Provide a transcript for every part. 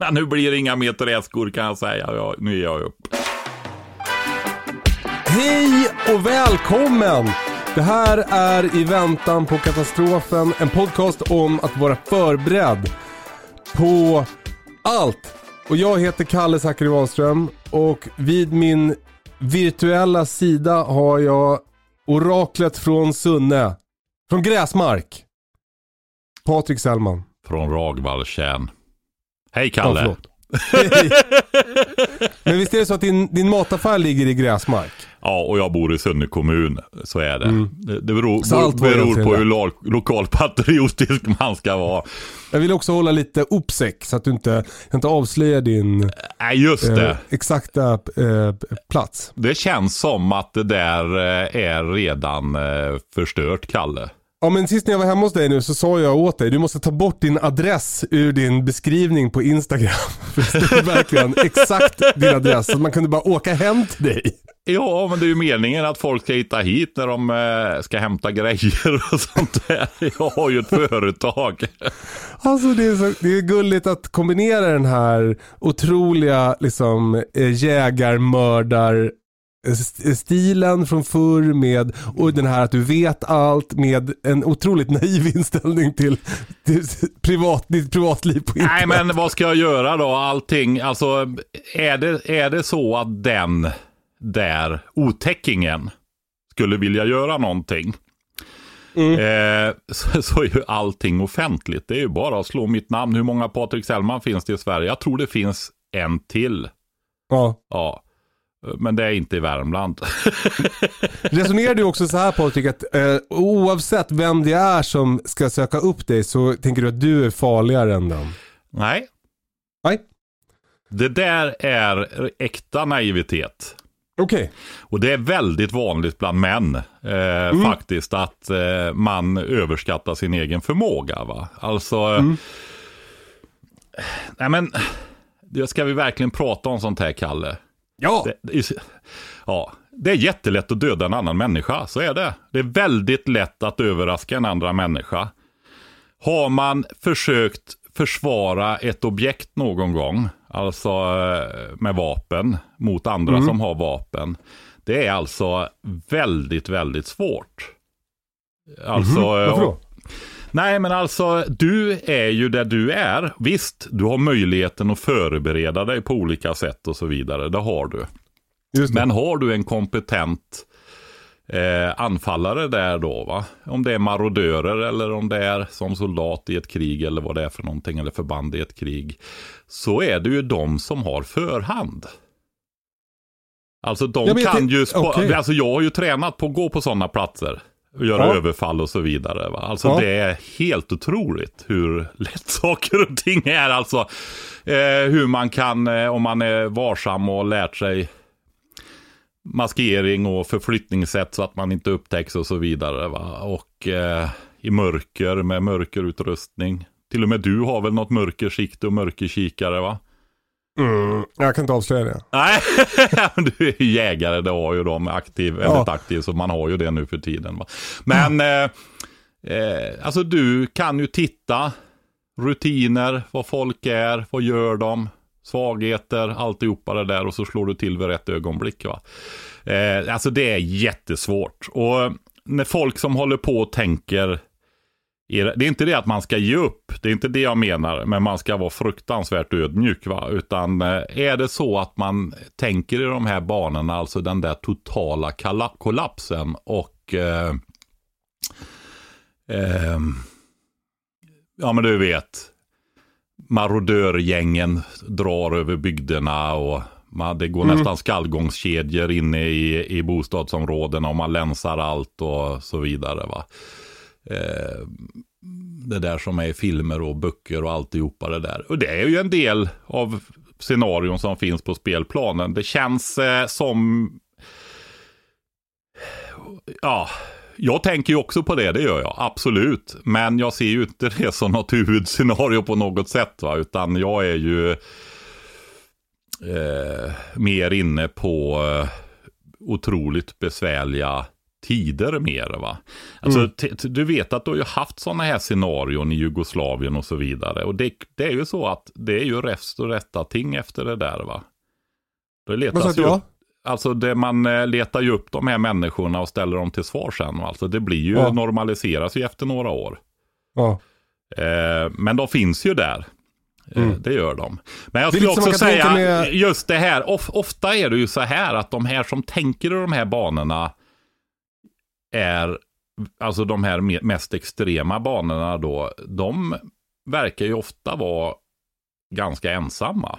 Men nu blir det inga meteräskor kan jag säga. Ja, nu är jag upp. Hej och välkommen! Det här är I väntan på katastrofen, en podcast om att vara förberedd på allt. Och jag heter Kalle Zackari Wahlström och vid min virtuella sida har jag oraklet från Sunne, från Gräsmark. Patrik Sellman. Från Ragvalltjärn. Hej Ja, Kalle. Hej. Men visst är det så att din, din mataffär ligger i Gräsmark? Ja, och jag bor i Sunne kommun. Så är det. Det, det beror, Mm. Var beror på hur lo, lokalpatriotisk man ska vara. Jag vill också hålla lite uppsikt så att du inte, inte avslöjar din eh, exakta eh, plats. Det känns som att det där eh, är redan eh, förstört, Kalle. Ja men sist när jag var hemma hos dig nu så sa jag åt dig, du måste ta bort din adress ur din beskrivning på Instagram. För det stod verkligen exakt din adress, så man kunde bara åka hem till dig. Ja, men det är ju meningen att folk ska hitta hit när de eh, ska hämta grejer och sånt där. Jag har ju ett företag. Alltså det är, så, det är gulligt att kombinera den här otroliga liksom eh, jägarmördar stilen från förr med och den här att du vet allt med en otroligt naiv inställning till, till privat, ditt privatliv på internet. Nej, men vad ska jag göra då? Allting, alltså är det, är det så att den där otäckingen skulle vilja göra någonting eh, så, så är ju allting offentligt. Det är ju bara att slå mitt namn. Hur många Patrik Sellman finns det i Sverige? Jag tror det finns en till. Ja. Ja, men det är inte i Värmland. Resonerar du också så här Patrik att eh, oavsett vem det är som ska söka upp dig så tänker du att du är farligare än den? Nej, Nej. det där är äkta naivitet. Okej. Och det är väldigt vanligt bland män eh, faktiskt att eh, man överskattar sin egen förmåga. Va? Alltså, nej men, ska vi verkligen prata om sånt här Kalle? Ja. Det, ja, det är jättelätt att döda en annan människa, så är det. Det är väldigt lätt att överraska en andra människa. Har man försökt försvara ett objekt någon gång, alltså eh, med vapen, mot andra som har vapen. Det är alltså väldigt, väldigt svårt. Alltså, Varför då? Nej, men alltså du är ju där du är. Visst, du har möjligheten att förbereda dig på olika sätt och så vidare. Det har du. Det. Men har du en kompetent eh, anfallare där då, va? Om det är marodörer eller om det är som soldat i ett krig eller vad det är för någonting, eller förband i ett krig. Så är det ju de som har förhand. Alltså de Ja, kan ju, okej. alltså jag har ju tränat på att gå på sådana platser. Och göra Ja. överfall och så vidare. Va? Alltså Ja. det är helt otroligt hur lätt saker och ting är. Alltså eh, hur man kan, eh, om man är varsam och lärt sig maskering och förflyttningssätt så att man inte upptäcks och så vidare. Va? Och eh, i mörker med mörkerutrustning. Till och med du har väl något mörkersikte och mörkerkikare va? Mm, jag kan inte avslöja det. Nej, du är jägare, det har ju de aktiv, Ja. väldigt aktiv, så man har ju det nu för tiden. Va? Men, eh, eh, alltså du kan ju titta, rutiner, vad folk är, vad gör de, svagheter, alltihopa det där och så slår du till vid rätt ögonblick. Va? Eh, alltså det är jättesvårt. Och när folk som håller på och tänker Det är inte det att man ska ge upp, det är inte det jag menar, men man ska vara fruktansvärt ödmjuk. Va? Utan eh, är det så att man tänker i de här banorna, alltså den där totala kollapsen och eh, eh, ja men du vet, marodörgängen drar över bygderna och man, det går mm. nästan skallgångskedjor inne i, i bostadsområdena och man länsar allt och så vidare. Va? Eh, det där som är i filmer och böcker och alltihopa det där. Och det är ju en del av scenarion som finns på spelplanen. Det känns eh, som... Ja, jag tänker ju också på det, det gör jag, absolut. Men jag ser ju inte det som något huvudscenario på något sätt, va? utan jag är ju eh, mer inne på eh, otroligt besvärliga tider mer. Va? Alltså, mm. Du vet att du har ju haft sådana här scenarion i Jugoslavien och så vidare. Och det, det är ju så att det är ju rest och rätta ting efter det där. va. Det letas ju upp, alltså det, man eh, letar ju upp de här människorna och ställer dem till svar sen. Alltså det blir ju, ja. normaliseras ju efter några år. Ja. Eh, men de finns ju där. Eh, mm. Det gör de. Men jag skulle också säga, med... just det här, of, ofta är det ju så här att de här som tänker i de här banorna är, alltså de här mest extrema banorna då, de verkar ju ofta vara ganska ensamma.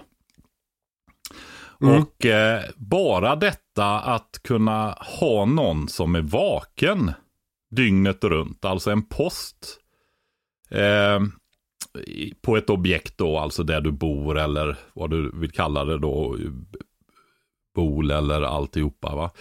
Mm. Och eh, bara detta att kunna ha någon som är vaken dygnet runt, alltså en post eh, på ett objekt då, alltså där du bor eller vad du vill kalla det då, bol eller alltihopa. Va?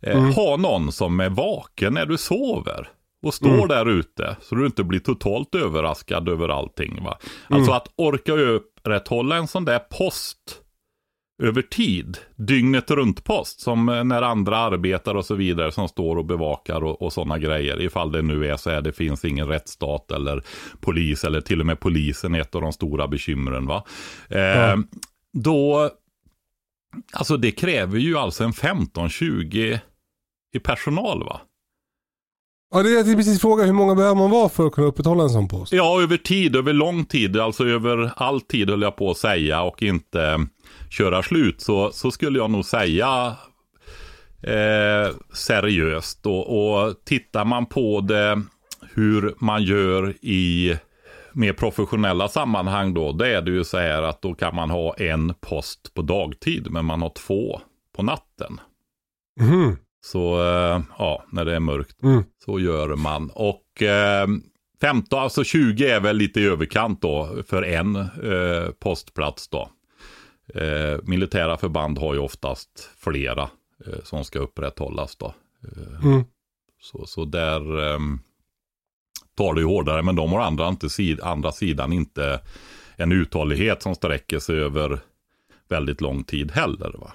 Eh, mm. Ha någon som är vaken när du sover och står mm. där ute så du inte blir totalt överraskad över allting. Va? Alltså mm. att orka upprätthålla en sån där post över tid, dygnet runt post, som när andra arbetar och så vidare som står och bevakar och, och sådana grejer. Ifall det nu är så här, det finns ingen rättsstat eller polis eller till och med polisen är ett av de stora bekymren. Va? Eh, Då Alltså det kräver ju alltså en 15-20 i personal va? Ja, det är precis fråga. Hur många behöver man vara för att kunna upprätthålla en sån post? Ja, över tid, över lång tid, alltså över all tid höll jag på att säga och inte köra slut så, så skulle jag nog säga eh, seriöst. Och, och tittar man på det hur man gör i mer professionella sammanhang då, det är det ju så här att då kan man ha en post på dagtid, men man har två på natten. Mm. Så äh, ja, när det är mörkt, mm. så gör man. Och äh, 15, alltså 20 är väl lite i överkant då för en äh, postplats då. militära förband har ju oftast flera som ska upprätthållas då. Mm. Så, så där ehm, tar det ju hårdare. Men de har andra, inte, andra sidan inte en uthållighet som sträcker sig över väldigt lång tid heller. Va?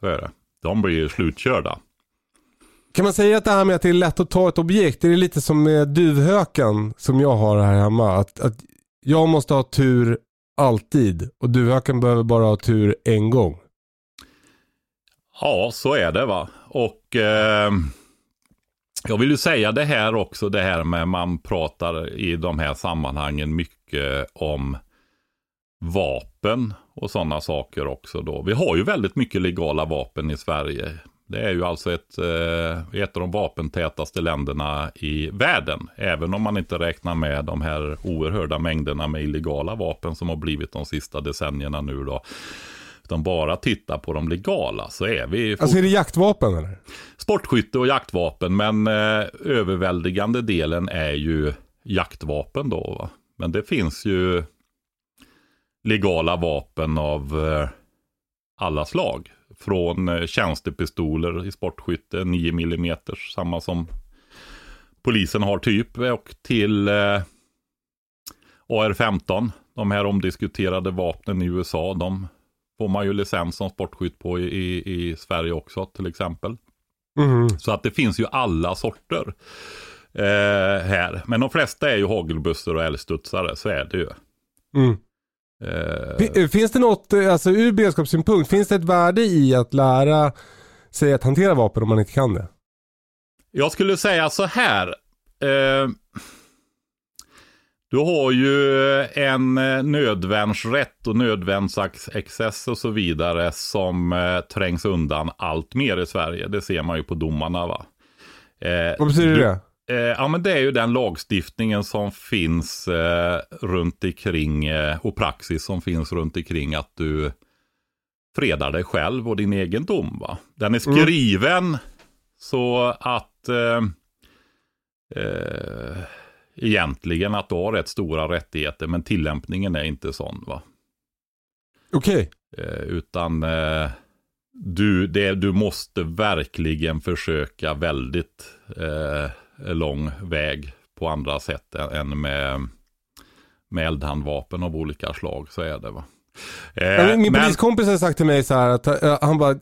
Så är det. De blir ju slutkörda. Kan man säga att det här med att det är lätt att ta ett objekt, är det lite som med duvhöken som jag har här hemma? Att, att jag måste ha tur alltid och duvhöken behöver bara ha tur en gång. Ja, så är det va. Och eh, jag vill ju säga det här också, det här med man pratar i de här sammanhangen mycket om vapen och sådana saker också då. Vi har ju väldigt mycket legala vapen i Sverige. Det är ju alltså ett, eh, ett av de vapentätaste länderna i världen. Även om man inte räknar med de här oerhörda mängderna med illegala vapen som har blivit de sista decennierna nu då utan bara titta på de legala så är vi... Alltså är det jaktvapen eller? Sportskytte och jaktvapen, men eh, överväldigande delen är ju jaktvapen då. Va? Men det finns ju legala vapen av eh, alla slag. Från eh, tjänstepistoler i sportskytte, 9 mm, samma som polisen har typ, och till eh, AR-15. De här omdiskuterade vapnen i USA, de får man ju licens som sportskytt på i, i, i Sverige också till exempel. Mm. Så att det finns ju alla sorter eh, här. Men de flesta är ju hagelbössor och älgstudsare, så är det ju. Mm. Eh. Finns det något, eh, alltså ur beredskapssynpunkt, finns det ett värde i att lära sig att hantera vapen om man inte kan det? Jag skulle säga så här. Eh, Du har ju en eh, nödvärnsrätt och nödvärnsexcess och så vidare som eh, trängs undan allt mer i Sverige. Det ser man ju på domarna va. Eh, Vad betyder du, det? Eh, ja men det är ju den lagstiftningen som finns eh, runt omkring eh, och praxis som finns runt omkring att du fredar dig själv och din egen dom. Va? Den är mm. skriven mm. så att eh, eh, egentligen att du har rätt stora rättigheter men tillämpningen är inte sån. va. Okej. Okay. Eh, utan eh, du, det, du måste verkligen försöka väldigt eh, lång väg på andra sätt än med, med eldhandvapen av olika slag. Så är det va. Eh, min men... poliskompis har sagt till mig så här att uh, han bara,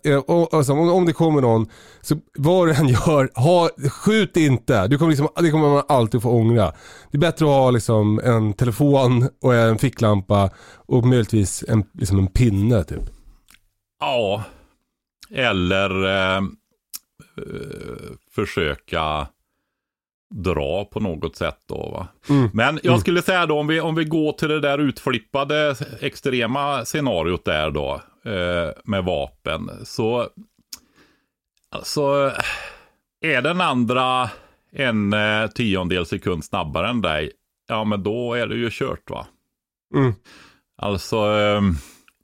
alltså, om, om det kommer någon, så vad du än gör, ha, skjut inte. Du kommer liksom, det kommer man alltid få ångra. Det är bättre att ha liksom, en telefon och en ficklampa och möjligtvis en, liksom en pinne typ. Ja, eller eh, försöka dra på något sätt då. Va? Mm. Men jag mm. skulle säga då om vi, om vi går till det där utflippade extrema scenariot där då eh, med vapen. Så alltså är den andra en eh, tiondel sekund snabbare än dig. Ja men då är det ju kört va. Mm. Alltså eh,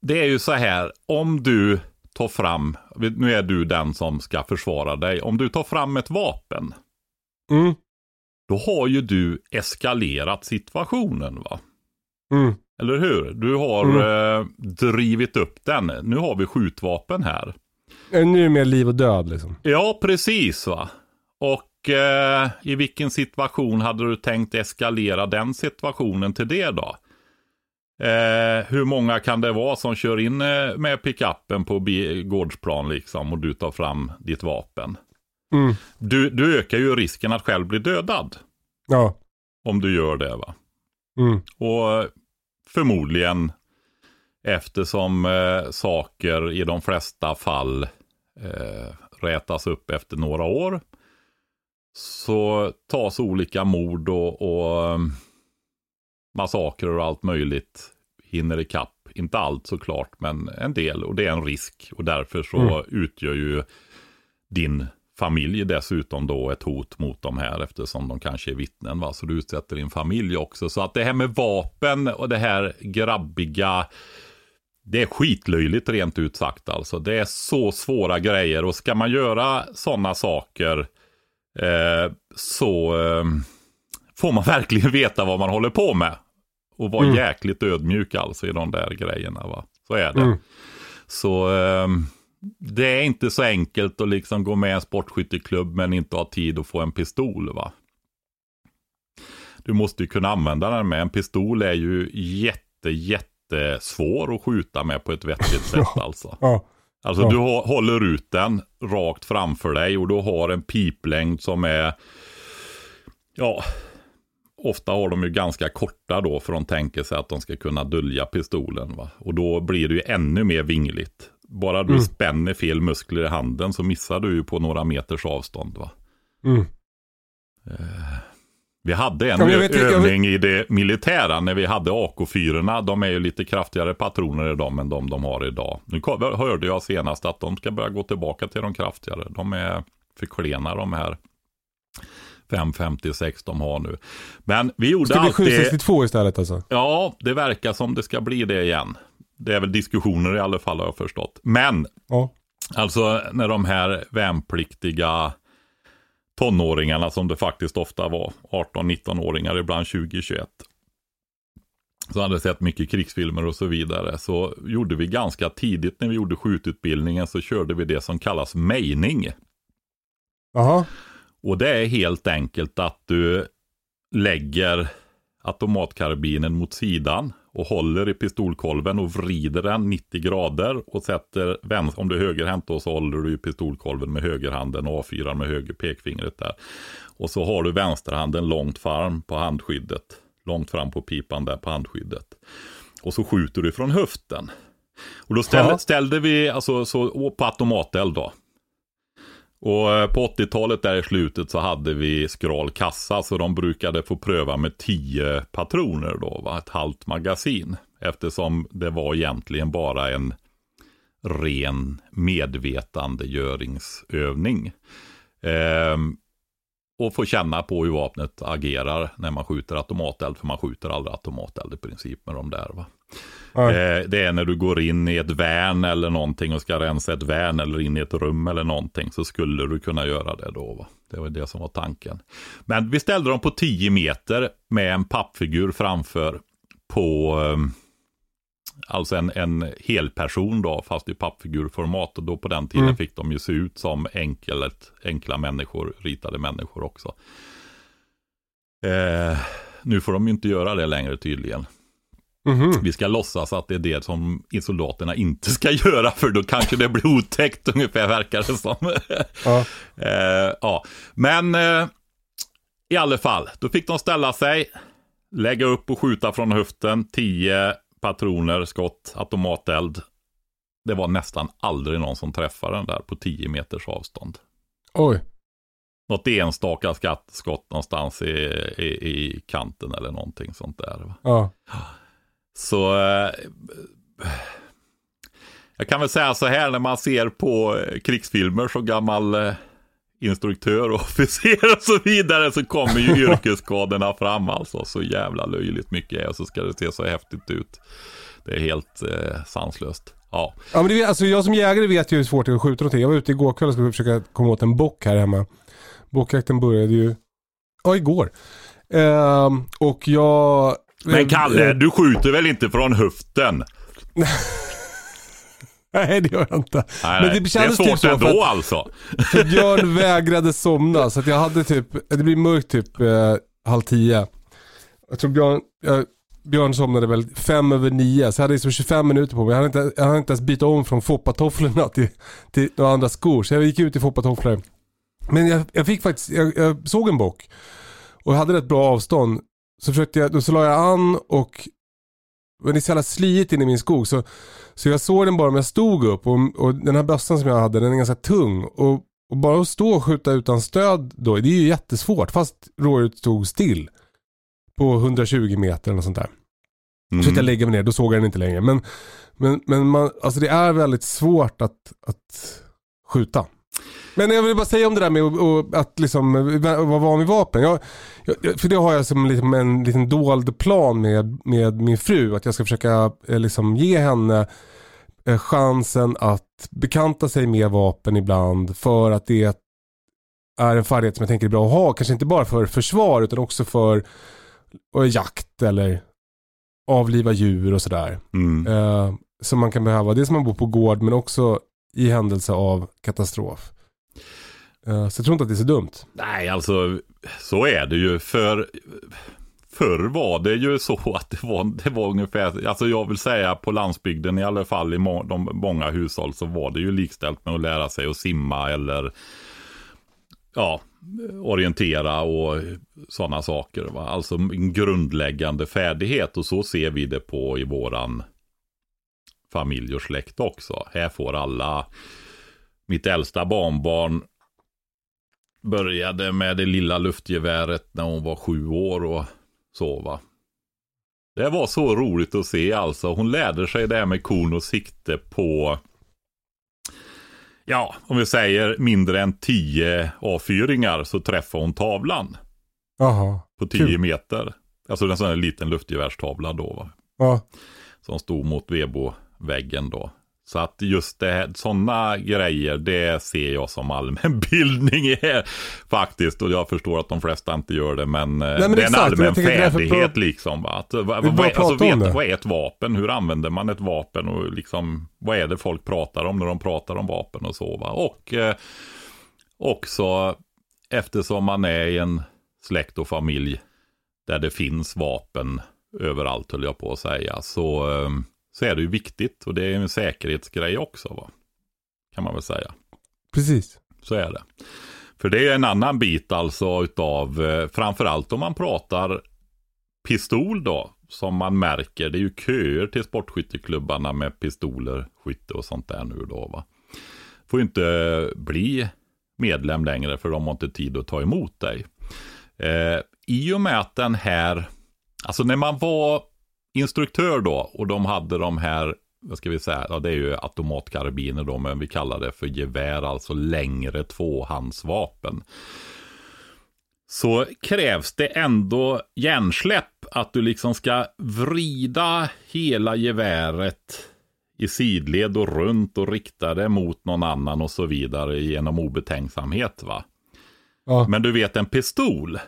det är ju så här om du tar fram, nu är du den som ska försvara dig. Om du tar fram ett vapen. Mm då har ju du eskalerat situationen va? Mm. Eller hur? Du har mm. eh, drivit upp den. Nu har vi skjutvapen här. Nu är mer liv och död liksom. Ja, precis va. Och eh, i vilken situation hade du tänkt eskalera den situationen till det då? Eh, hur många kan det vara som kör in eh, med pickuppen på gårdsplan liksom och du tar fram ditt vapen? Mm. Du, du ökar ju risken att själv bli dödad. Ja. Om du gör det va. Mm. Och förmodligen eftersom eh, saker i de flesta fall eh, rätas upp efter några år. Så tas olika mord och, och um, massakrer och allt möjligt hinner ikapp. Inte allt såklart, men en del. Och det är en risk. Och därför så mm. utgör ju din familj dessutom då ett hot mot de här eftersom de kanske är vittnen. Va? Så du utsätter din familj också. Så att det här med vapen och det här grabbiga. Det är skitlöjligt rent ut sagt alltså. Det är så svåra grejer och ska man göra sådana saker eh, så eh, får man verkligen veta vad man håller på med. Och vara mm. jäkligt ödmjuk alltså i de där grejerna. Va? Så är det. Mm. Så eh, det är inte så enkelt att liksom gå med i en sportskytteklubb men inte ha tid att få en pistol va. Du måste ju kunna använda den med. En pistol är ju jätte, jättesvår att skjuta med på ett vettigt sätt alltså. Ja. Alltså ja. du håller ut den rakt framför dig och du har en piplängd som är, ja, ofta har de ju ganska korta då för de tänker sig att de ska kunna dölja pistolen. Va? Och då blir det ju ännu mer vingligt bara du mm. spänner fel muskler i handen så missar du ju på några meters avstånd. Va? Mm. Eh, vi hade en vet, övning i det militära när vi hade AK4. De är ju lite kraftigare patroner i dem än de de har idag. Nu hörde jag senast att de ska börja gå tillbaka till de kraftigare. De är för klena de här 556 de har nu. Men vi gjorde alltid... Ska det bli 762 istället alltså? Ja, det verkar som det ska bli det igen. Det är väl diskussioner i alla fall har jag förstått. Men, ja. alltså när de här värnpliktiga tonåringarna som det faktiskt ofta var, 18-19-åringar, ibland 20-21. Så hade sett mycket krigsfilmer och så vidare. Så gjorde vi ganska tidigt när vi gjorde skjututbildningen så körde vi det som kallas mejning. Jaha. Och det är helt enkelt att du lägger automatkarbinen mot sidan och håller i pistolkolven och vrider den 90 grader och sätter, om du är högerhänt då så håller du i pistolkolven med högerhanden och avfyrar med höger pekfingret där. Och så har du vänsterhanden långt fram på handskyddet. Långt fram på pipan där på handskyddet. Och så skjuter du från höften. Och då ställ, ställde vi alltså så, på automateld då. Och eh, på 80-talet där i slutet så hade vi skral kassa så de brukade få pröva med 10 patroner då, va? ett halvt magasin. Eftersom det var egentligen bara en ren medvetandegöringsövning. Ehm, och få känna på hur vapnet agerar när man skjuter automateld, för man skjuter aldrig automateld i princip med de där. Va? Eh, det är när du går in i ett värn eller någonting och ska rensa ett värn eller in i ett rum eller någonting så skulle du kunna göra det då. Va? Det var det som var tanken. Men vi ställde dem på 10 meter med en pappfigur framför på eh, Alltså en, en helperson då, fast i pappfigurformat. Och då på den tiden mm. fick de ju se ut som enkelt, enkla människor, ritade människor också. Eh, nu får de ju inte göra det längre tydligen. Mm-hmm. Vi ska låtsas att det är det som soldaterna inte ska göra, för då kanske det blir otäckt ungefär, verkar det som. ja. eh, ja. Men eh, i alla fall, då fick de ställa sig, lägga upp och skjuta från höften, 10 patroner, skott, automateld. Det var nästan aldrig någon som träffade den där på 10 meters avstånd. Oj. Något enstaka skatt, skott någonstans i, i, i kanten eller någonting sånt där. Ja. Så eh, jag kan väl säga så här när man ser på eh, krigsfilmer så gammal eh, instruktör och officer och så vidare så kommer ju yrkesskadorna fram alltså. Så jävla löjligt mycket är och så ska det se så häftigt ut. Det är helt eh, sanslöst. Ja. ja men det, alltså jag som jägare vet ju hur svårt det är att skjuta någonting. Jag var ute igår kväll och skulle försöka komma åt en bock här hemma. Bockjakten började ju, ja igår. Uh, och jag... Men Kalle, uh, du skjuter väl inte från höften? Nej det gör jag inte. Nej, Men det, kändes det är svårt typ ändå att, alltså. För Björn vägrade somna så jag hade typ, det blir mörkt typ eh, halv tio. Jag tror Björn, jag, Björn somnade väl fem över nio så jag hade liksom 25 minuter på mig. Jag hade inte, jag hade inte ens bytt om från foppatofflorna till, till några andra skor. Så jag gick ut i foppatofflor. Men jag, jag fick faktiskt, jag, jag såg en bock och hade rätt bra avstånd. Så försökte jag, då så la jag an och men det är så jävla sliigt in i min skog så, så jag såg den bara om jag stod upp och, och den här bössan som jag hade den är ganska tung. Och, och bara att stå och skjuta utan stöd då, det är ju jättesvårt fast rådjuret stod still. På 120 meter eller sånt där. Mm. Så att jag lägger mig ner, då såg jag den inte längre. Men, men, men man, alltså det är väldigt svårt att, att skjuta. Men jag vill bara säga om det där med att liksom, vara van vid vapen. Jag, jag, för det har jag som liksom en liten dold plan med, med min fru. Att jag ska försöka eh, liksom, ge henne eh, chansen att bekanta sig med vapen ibland. För att det är en färdighet som jag tänker är bra att ha. Kanske inte bara för försvar utan också för jakt eller avliva djur och sådär. Mm. Eh, som man kan behöva. Det som man bor på gård men också i händelse av katastrof. Eh, så jag tror inte att det är så dumt. Nej, alltså så är det ju. För förr var det ju så att det var, det var ungefär, alltså jag vill säga på landsbygden i alla fall i må, de, många hushåll så var det ju likställt med att lära sig att simma eller ja, orientera och sådana saker. Va? Alltså en grundläggande färdighet och så ser vi det på i våran familj och släkt också. Här får alla, mitt äldsta barnbarn började med det lilla luftgeväret när hon var sju år och så va. Det var så roligt att se alltså. Hon lärde sig det här med kon och sikte på Ja, om vi säger mindre än tio avfyringar så träffar hon tavlan. Jaha. På tio Kul. meter. Alltså en sån här liten luftgevärstavla då va. Ja. Som stod mot Vebo-väggen då. Så att just det, sådana grejer, det ser jag som allmänbildning faktiskt. Och jag förstår att de flesta inte gör det, men, Nej, men det är en allmän färdighet liksom. Va? Att, vad, vad, alltså, vet, vad är ett vapen? Hur använder man ett vapen? Och liksom, vad är det folk pratar om när de pratar om vapen och så. Va? Och eh, också eftersom man är i en släkt och familj där det finns vapen överallt höll jag på att säga. Så eh, så är det ju viktigt och det är en säkerhetsgrej också. Va? Kan man väl säga. Precis. Så är det. För det är en annan bit alltså utav, eh, framförallt om man pratar pistol då, som man märker, det är ju köer till sportskytteklubbarna med pistoler, skytte och sånt där nu då va. Får ju inte bli medlem längre för de har inte tid att ta emot dig. Eh, I och med att den här, alltså när man var instruktör då och de hade de här, vad ska vi säga, ja det är ju automatkarbiner då, men vi kallar det för gevär, alltså längre tvåhandsvapen. Så krävs det ändå hjärnsläpp att du liksom ska vrida hela geväret i sidled och runt och rikta det mot någon annan och så vidare genom obetänksamhet va. Ja. Men du vet en pistol,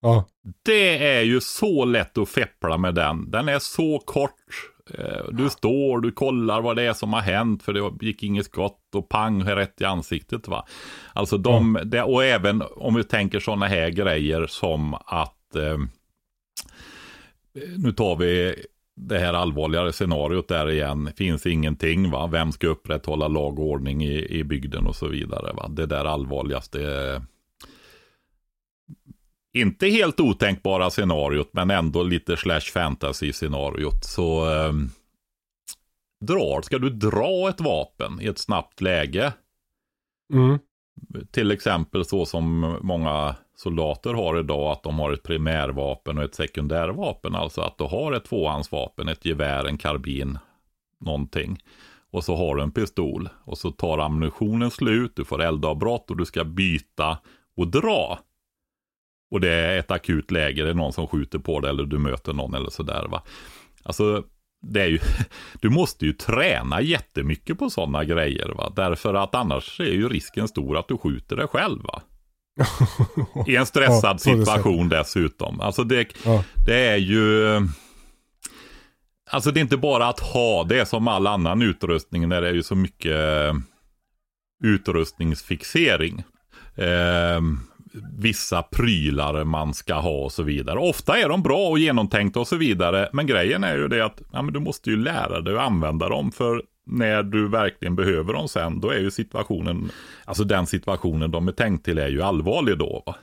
Ja. det är ju så lätt att feppla med den. Den är så kort. Eh, Du står, du kollar vad det är som har hänt för det gick inget skott och pang rätt i ansiktet va. Alltså de, det, och även om vi tänker sådana här grejer som att eh, nu tar vi det här allvarligare scenariot där igen. Finns ingenting va. Vem ska upprätthålla lag och ordning i, i bygden och så vidare va. Det där allvarligaste inte helt otänkbara scenariot, men ändå lite slash fantasy scenariot. Så eh, drar, ska du dra ett vapen i ett snabbt läge, Mm. till exempel så som många soldater har idag, att de har ett primärvapen och ett sekundärvapen, alltså att du har ett tvåhandsvapen, ett gevär, en karbin, någonting. Och så har du en pistol och så tar ammunitionen slut, du får eldavbrott och du ska byta och dra. Och det är ett akut läge, det är någon som skjuter på dig eller du möter någon eller sådär va. Alltså, det är ju, du måste ju träna jättemycket på sådana grejer va. Därför att annars är ju risken stor att du skjuter dig själv va. I en stressad Ja, situation dessutom. Alltså det, Ja. det är ju... Alltså det är inte bara att ha det som all annan utrustning när det är ju så mycket eh, utrustningsfixering. Eh, vissa prylar man ska ha och så vidare. Ofta är de bra och genomtänkta och så vidare. Men grejen är ju det att ja, men du måste ju lära dig att använda dem. För när du verkligen behöver dem sen, då är ju situationen, alltså den situationen de är tänkt till är ju allvarlig då. Va?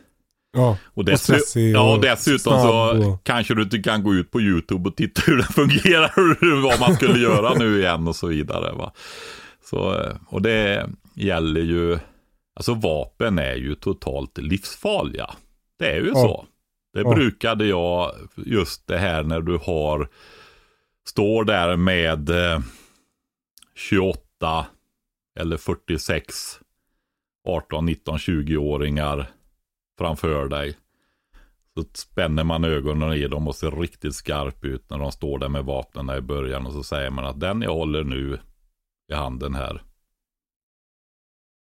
Ja. Och, Och dessu- stressig ja, och och dessutom så och- kanske du inte kan gå ut på YouTube och titta hur det fungerar, vad man skulle göra nu igen och så vidare. Va? Så, eh, och det gäller ju, alltså vapen är ju totalt livsfarliga. Det är ju Ja. så. Det Ja. brukade jag, just det här när du har, står där med eh, 28 eller 46, 18, 19, 20-åringar framför dig. Så spänner man ögonen i dem och ser riktigt skarp ut när de står där med vapnen i början. Och så säger man att den jag håller nu i handen här.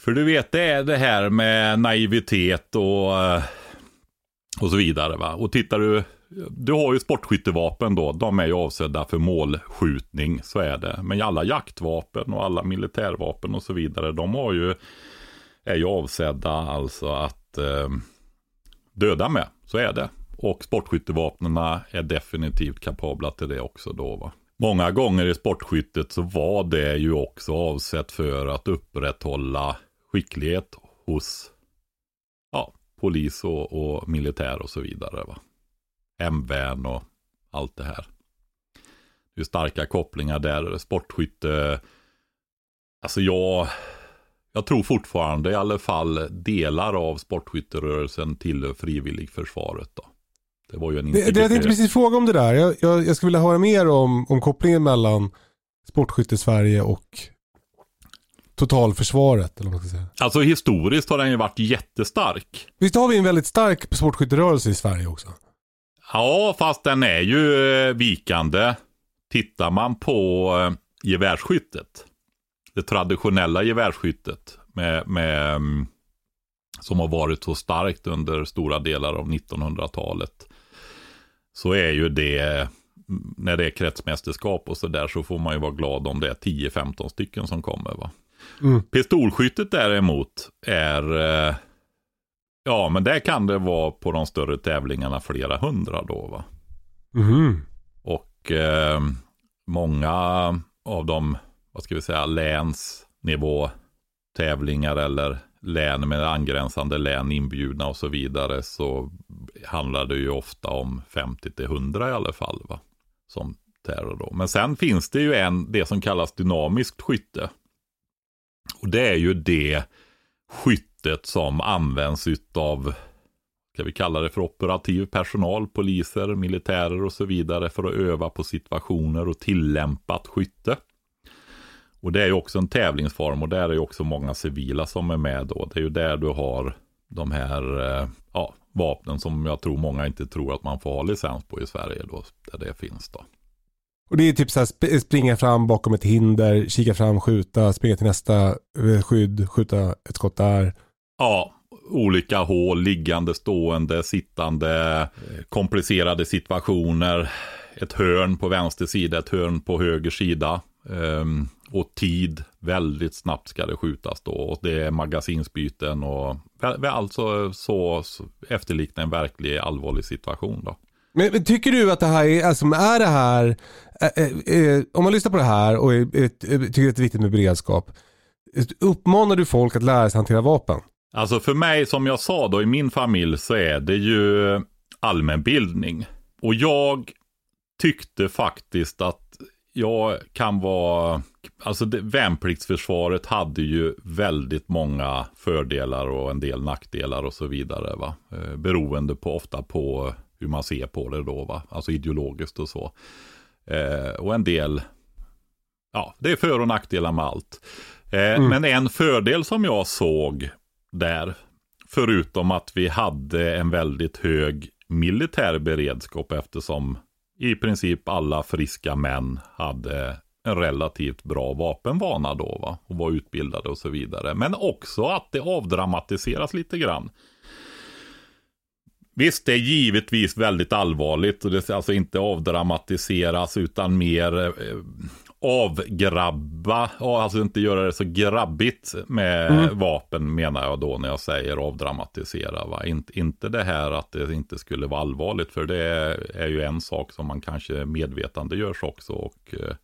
För du vet, det är det här med naivitet och, eh, och så vidare va. Och tittar du du har ju sportskyttevapen då, de är ju avsedda för målskjutning, så är det. Men alla jaktvapen och alla militärvapen och så vidare, de har ju, är ju avsedda alltså att eh, döda med, så är det. Och sportskyttevapnen är definitivt kapabla till det också då va. Många gånger i sportskyttet så var det ju också avsett för att upprätthålla skicklighet hos ja, polis och, och militär och så vidare. Va? Hemvärn och allt det här. Det är starka kopplingar där. Sportskytte, alltså jag, jag tror fortfarande i alla fall delar av sportskytterörelsen tillhör frivilligförsvaret. Då. Det var ju en det, det, Jag tänkte precis fråga om det där. Jag, jag, jag skulle vilja höra mer om, om kopplingen mellan sportskytte-Sverige och totalförsvaret. Eller vad man ska säga. Alltså historiskt har den ju varit jättestark. Visst har vi en väldigt stark sportskytterörelse i Sverige också? Ja, fast den är ju eh, vikande. Tittar man på eh, gevärsskyttet, det traditionella gevärsskyttet med, med, mm, som har varit så starkt under stora delar av 1900-talet, så är ju det, mm, när det är kretsmästerskap och så där, så får man ju vara glad om det är 10-15 stycken som kommer. Va? Mm. Pistolskyttet däremot är, eh, ja men där kan det vara på de större tävlingarna flera hundra då va. Mm. Och eh, många av de, vad ska vi säga, länsnivå tävlingar eller län med angränsande län inbjudna och så vidare så handlar det ju ofta om 50 till 100 i alla fall. Va? Som terror då. Men sen finns det ju en, det som kallas dynamiskt skytte. Och det är ju det skyttet som används utav, ska vi kalla det för operativ personal, poliser, militärer och så vidare för att öva på situationer och tillämpat skytte. Och det är ju också en tävlingsform och där är ju också många civila som är med då. Det är ju där du har de här eh, ja, vapnen som jag tror många inte tror att man får ha licens på i Sverige då, där det finns då. Och det är typ så här springa fram bakom ett hinder, kika fram, skjuta, springa till nästa eh, skydd, skjuta ett skott där. Ja, olika hål, liggande, stående, sittande, komplicerade situationer. Ett hörn på vänster sida, ett hörn på höger sida. Um, och tid, väldigt snabbt ska det skjutas då. Och det är magasinsbyten och alltså så, så efterlikna en verklig allvarlig situation då. Men, tycker du att det här är, alltså är det här, eh, eh, om man lyssnar på det här och är, är, tycker att det är viktigt med beredskap, uppmanar du folk att lära sig hantera vapen? Alltså för mig, som jag sa då, i min familj så är det ju allmänbildning. Och jag tyckte faktiskt att jag kan vara, alltså det, värnpliktsförsvaret hade ju väldigt många fördelar och en del nackdelar och så vidare. Va? Eh, beroende på ofta på hur man ser på det då, va? alltså ideologiskt och så. Eh, och en del, ja, det är för och nackdelar med allt. Eh, mm. Men en fördel som jag såg där, förutom att vi hade en väldigt hög militär beredskap eftersom i princip alla friska män hade en relativt bra vapenvana då va? och var utbildade och så vidare. Men också att det avdramatiseras lite grann. Visst, det är givetvis väldigt allvarligt och det ska alltså inte avdramatiseras utan mer eh, avgrabba, alltså inte göra det så grabbigt med mm. vapen menar jag då när jag säger avdramatisera. Va? Inte, inte det här att det inte skulle vara allvarligt för det är ju en sak som man kanske medvetande görs också och eh,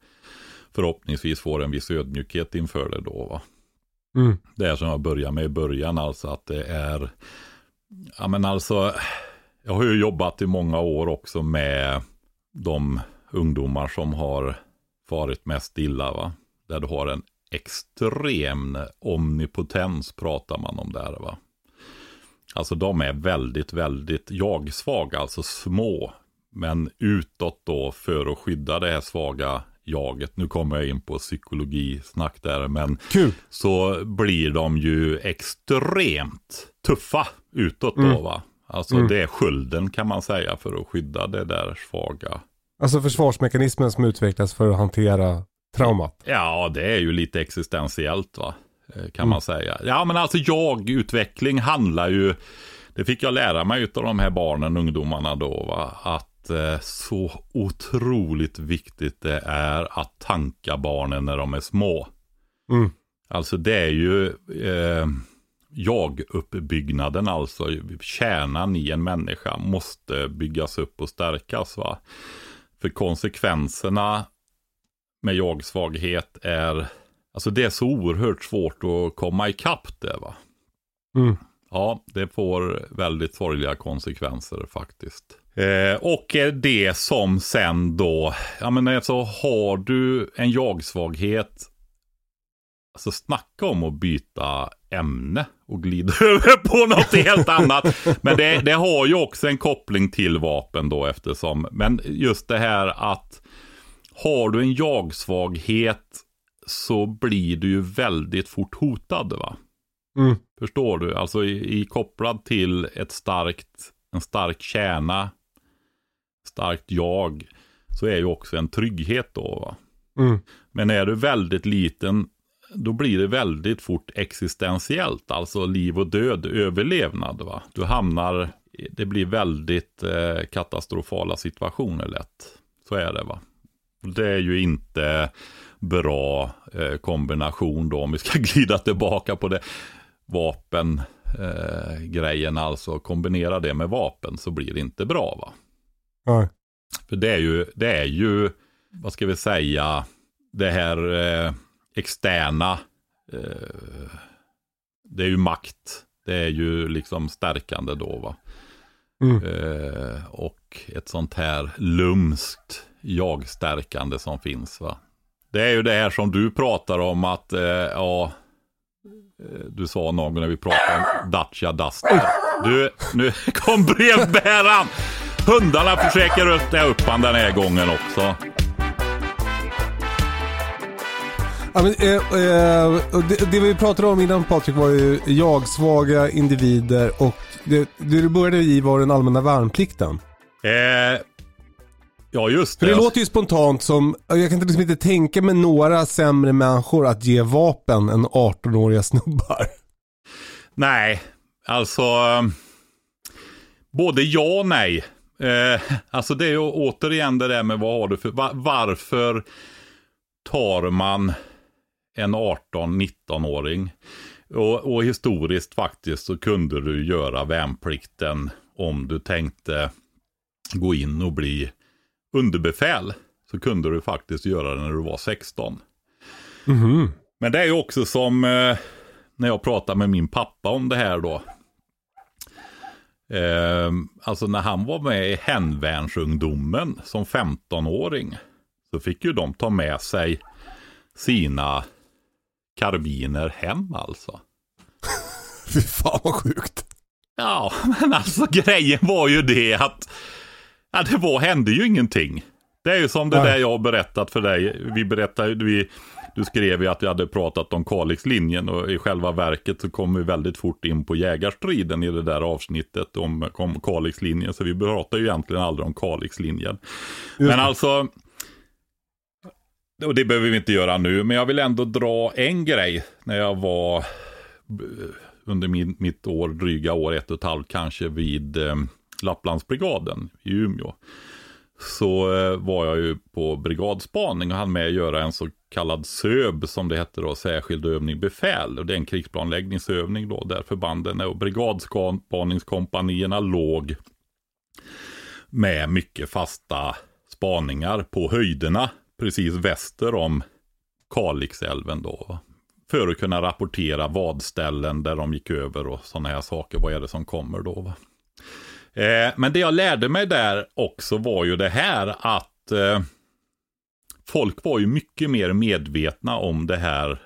förhoppningsvis får en viss ödmjukhet inför det då. Va? Mm. Det är som jag började med i början, alltså att det är, ja men alltså, jag har ju jobbat i många år också med de ungdomar som har farit mest illa. Va? Där du har en extrem omnipotens pratar man om där. Va? Alltså de är väldigt, väldigt jag-svaga, alltså små. Men utåt då för att skydda det här svaga jaget. Nu kommer jag in på psykologisnack där, men Kul. så blir de ju extremt tuffa utåt mm. då va. Alltså mm. det är skölden kan man säga för att skydda det där svaga Alltså försvarsmekanismen som utvecklas för att hantera traumat. Ja, det är ju lite existentiellt va. Eh, kan mm. man säga. Ja, men alltså jag-utveckling handlar ju, det fick jag lära mig av de här barnen, ungdomarna då, va? att att eh, så otroligt viktigt det är att tanka barnen när de är små. Mm. Alltså det är ju eh, jag-uppbyggnaden, alltså kärnan i en människa måste byggas upp och stärkas. Va? För konsekvenserna med jag-svaghet är, alltså det är så oerhört svårt att komma ikapp det. Va? Mm. Ja, det får väldigt sorgliga konsekvenser faktiskt. Eh, och det som sen då, ja men alltså har du en jag-svaghet, alltså snacka om att byta ämne och glida över på något helt annat. Men det, det, har ju också en koppling till vapen då eftersom, men just det här att har du en jag-svaghet så blir du ju väldigt fort hotad va. Mm. Förstår du? Alltså i, i kopplad till ett starkt, en stark kärna, starkt jag, så är ju också en trygghet då. Va? Mm. Men är du väldigt liten, då blir det väldigt fort existentiellt, alltså liv och död, överlevnad. Va? Du hamnar, det blir väldigt eh, katastrofala situationer lätt. Så är det va. Det är ju inte bra eh, kombination då, om vi ska glida tillbaka på det vapengrejen, eh, alltså kombinera det med vapen så blir det inte bra va. Ja. För det är ju, det är ju, vad ska vi säga, det här eh, externa, eh, det är ju makt, det är ju liksom stärkande då va. Mm. Eh, och ett sånt här lumskt jag-stärkande som finns va. Det är ju det här som du pratar om att, eh, ja, eh, du sa någon gång när vi pratade om Dacia Duster. Du, nu kom brevbäraren! Hundarna försöker rösta upp han den här gången också. Ja, men, eh, eh, det, det vi pratade om innan Patrik var ju jag-svaga individer och det, det du började i var den allmänna värnplikten. Eh, ja, just För det. det låter ju spontant som, jag kan liksom inte tänka mig några sämre människor att ge vapen än 18-åriga snubbar. Nej, alltså. Både ja och nej. Eh, alltså det är ju återigen det där med vad har du för, va- varför tar man en 18-19-åring? Och, och historiskt faktiskt så kunde du göra värnplikten om du tänkte gå in och bli underbefäl. Så kunde du faktiskt göra det när du var 16. Mhm. Men det är ju också som eh, när jag pratar med min pappa om det här då. Eh, alltså när han var med i hemvärnsungdomen som 15-åring. Så fick ju de ta med sig sina karbiner hem alltså. Fy fan vad sjukt. Ja, men alltså grejen var ju det att ja, det var, hände ju ingenting. Det är ju som det Nej. där jag har berättat för dig. Vi berättade, vi, du skrev ju att vi hade pratat om Kalixlinjen och i själva verket så kom vi väldigt fort in på jägarstriden i det där avsnittet om, om Kalixlinjen. Så vi pratar ju egentligen aldrig om Kalixlinjen. Men alltså, och det behöver vi inte göra nu, men jag vill ändå dra en grej när jag var eh, under min, mitt år, dryga år, ett och ett halvt kanske, vid eh, Lapplandsbrigaden i Umeå. Så eh, var jag ju på brigadspaning och hann med att göra en så kallad SÖB som det hette då, särskild övning befäl. Och det är en krigsplanläggningsövning då, där förbanden och brigadspaningskompanierna låg med mycket fasta spaningar på höjderna precis väster om Kalixälven då. För att kunna rapportera vadställen där de gick över och sådana här saker. Vad är det som kommer då? Va? Eh, men det jag lärde mig där också var ju det här att eh, folk var ju mycket mer medvetna om det här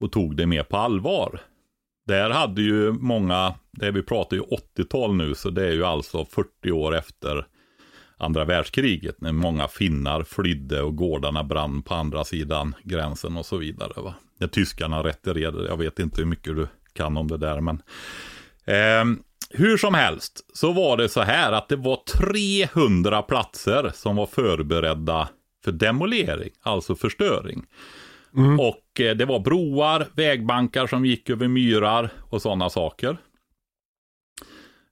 och tog det mer på allvar. Där hade ju många, det vi pratar ju 80-tal nu, så det är ju alltså 40 år efter andra världskriget, när många finnar flydde och gårdarna brann på andra sidan gränsen och så vidare. Va? När tyskarna retirerade, jag vet inte hur mycket du kan om det där, men ehm, hur som helst så var det så här att det var 300 platser som var förberedda för demolering, alltså förstöring. Och eh, det var broar, vägbankar som gick över myrar och sådana saker.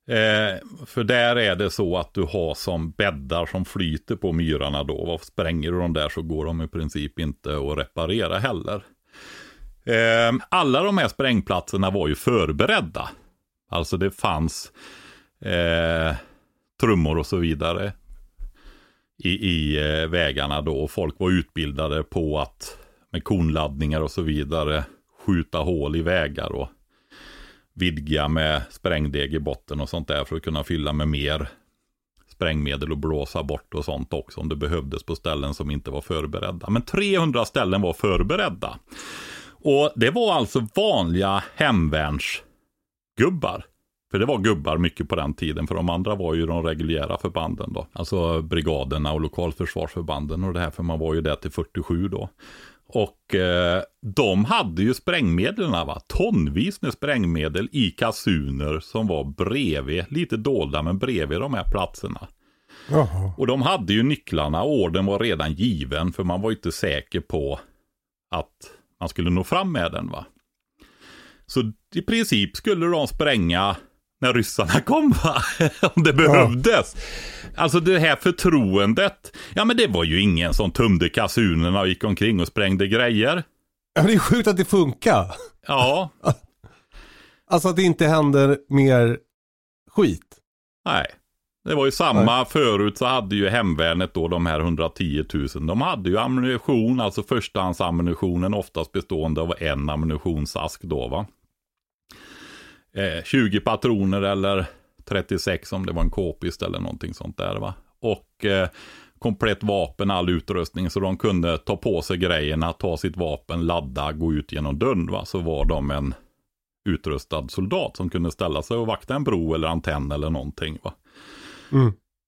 Eh, för där är det så att du har som bäddar som flyter på myrarna då. Och spränger du dem där så går de i princip inte att reparera heller. Eh, alla de här sprängplatserna var ju förberedda. Alltså det fanns eh, trummor och så vidare i, i eh, vägarna då. Och folk var utbildade på att med konladdningar och så vidare skjuta hål i vägar och vidga med sprängdeg i botten och sånt där för att kunna fylla med mer sprängmedel och blåsa bort och sånt också om det behövdes på ställen som inte var förberedda. Men 300 ställen var förberedda. Och det var alltså vanliga hemvärnsgubbar. För det var gubbar mycket på den tiden, för de andra var ju de reguljära förbanden då. Alltså brigaderna och lokalförsvarsförbanden och det här, för man var ju där till 47 då. Och eh, de hade ju sprängmedlen, va? tonvis med sprängmedel i kasuner som var bredvid, lite dolda men bredvid de här platserna. Jaha. Och de hade ju nycklarna orden var redan given för man var inte säker på att man skulle nå fram med den. va. Så i princip skulle de spränga när ryssarna kom va? Om det behövdes. Alltså det här förtroendet. Ja men det var ju ingen som tömde kasunerna och gick omkring och sprängde grejer. Ja, det är sjukt att det funkar. Ja, Alltså att det inte händer mer skit. nej. Det var ju samma förut så hade ju hemvärnet då de här 110 000. De hade ju ammunition, alltså förstahandsammunitionen oftast bestående av en ammunitionsask då va. Eh, 20 patroner eller 36 om det var en k-pist eller någonting sånt där va. Och eh, komplett vapen, all utrustning så de kunde ta på sig grejerna, ta sitt vapen, ladda, gå ut genom dörren va. Så var de en utrustad soldat som kunde ställa sig och vakta en bro eller antenn eller någonting va. Mm.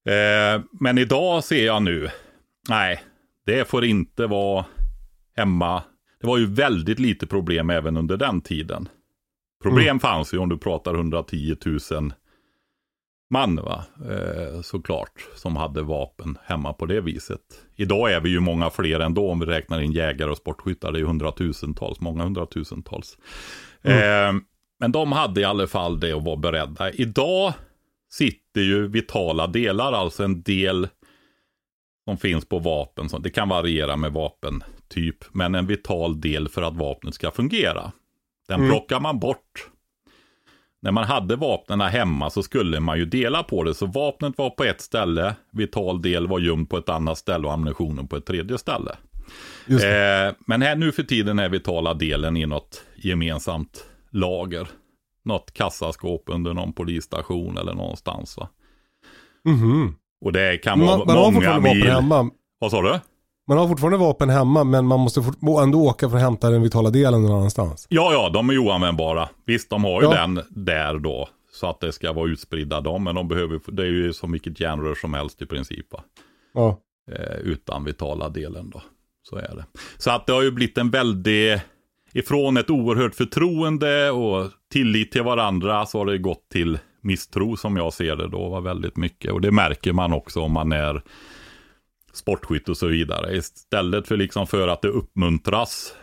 Eh, men idag ser jag nu, nej, det får inte vara hemma. Det var ju väldigt lite problem även under den tiden. Problem fanns ju om du pratar 110 000 man, va? Eh, såklart, som hade vapen hemma på det viset. Idag är vi ju många fler ändå om vi räknar in jägare och sportskyttar. Det är ju hundratusentals, många hundratusentals. Eh, men de hade i alla fall det och var beredda. Idag sitter ju vitala delar, alltså en del som finns på vapen. Det kan variera med vapentyp, men en vital del för att vapnet ska fungera. Den plockar man bort. När man hade vapnen hemma så skulle man ju dela på det. Så vapnet var på ett ställe, vital del var gömd på ett annat ställe och ammunitionen på ett tredje ställe. Eh, men här nu för tiden är vitala delen i något gemensamt lager. Något kassaskåp under någon polisstation eller någonstans. Va? Mhm. Och det kan Man, vara man många vapen mil. hemma. Vad sa du? Man har fortfarande vapen hemma men man måste ändå åka för att hämta den vitala delen någon annanstans. Ja, ja, de är ju oanvändbara. Visst, de har ju Ja. den där då. Så att det ska vara utspridda de. Men de behöver, det är ju så mycket järnrör som helst i princip. Ja. Eh, utan vitala delen då. Så är det. Så att det har ju blivit en väldig, ifrån ett oerhört förtroende och tillit till varandra så har det gått till misstro som jag ser det då var väldigt mycket. Och det märker man också om man är sportskytt och så vidare. Istället för liksom för att det uppmuntras.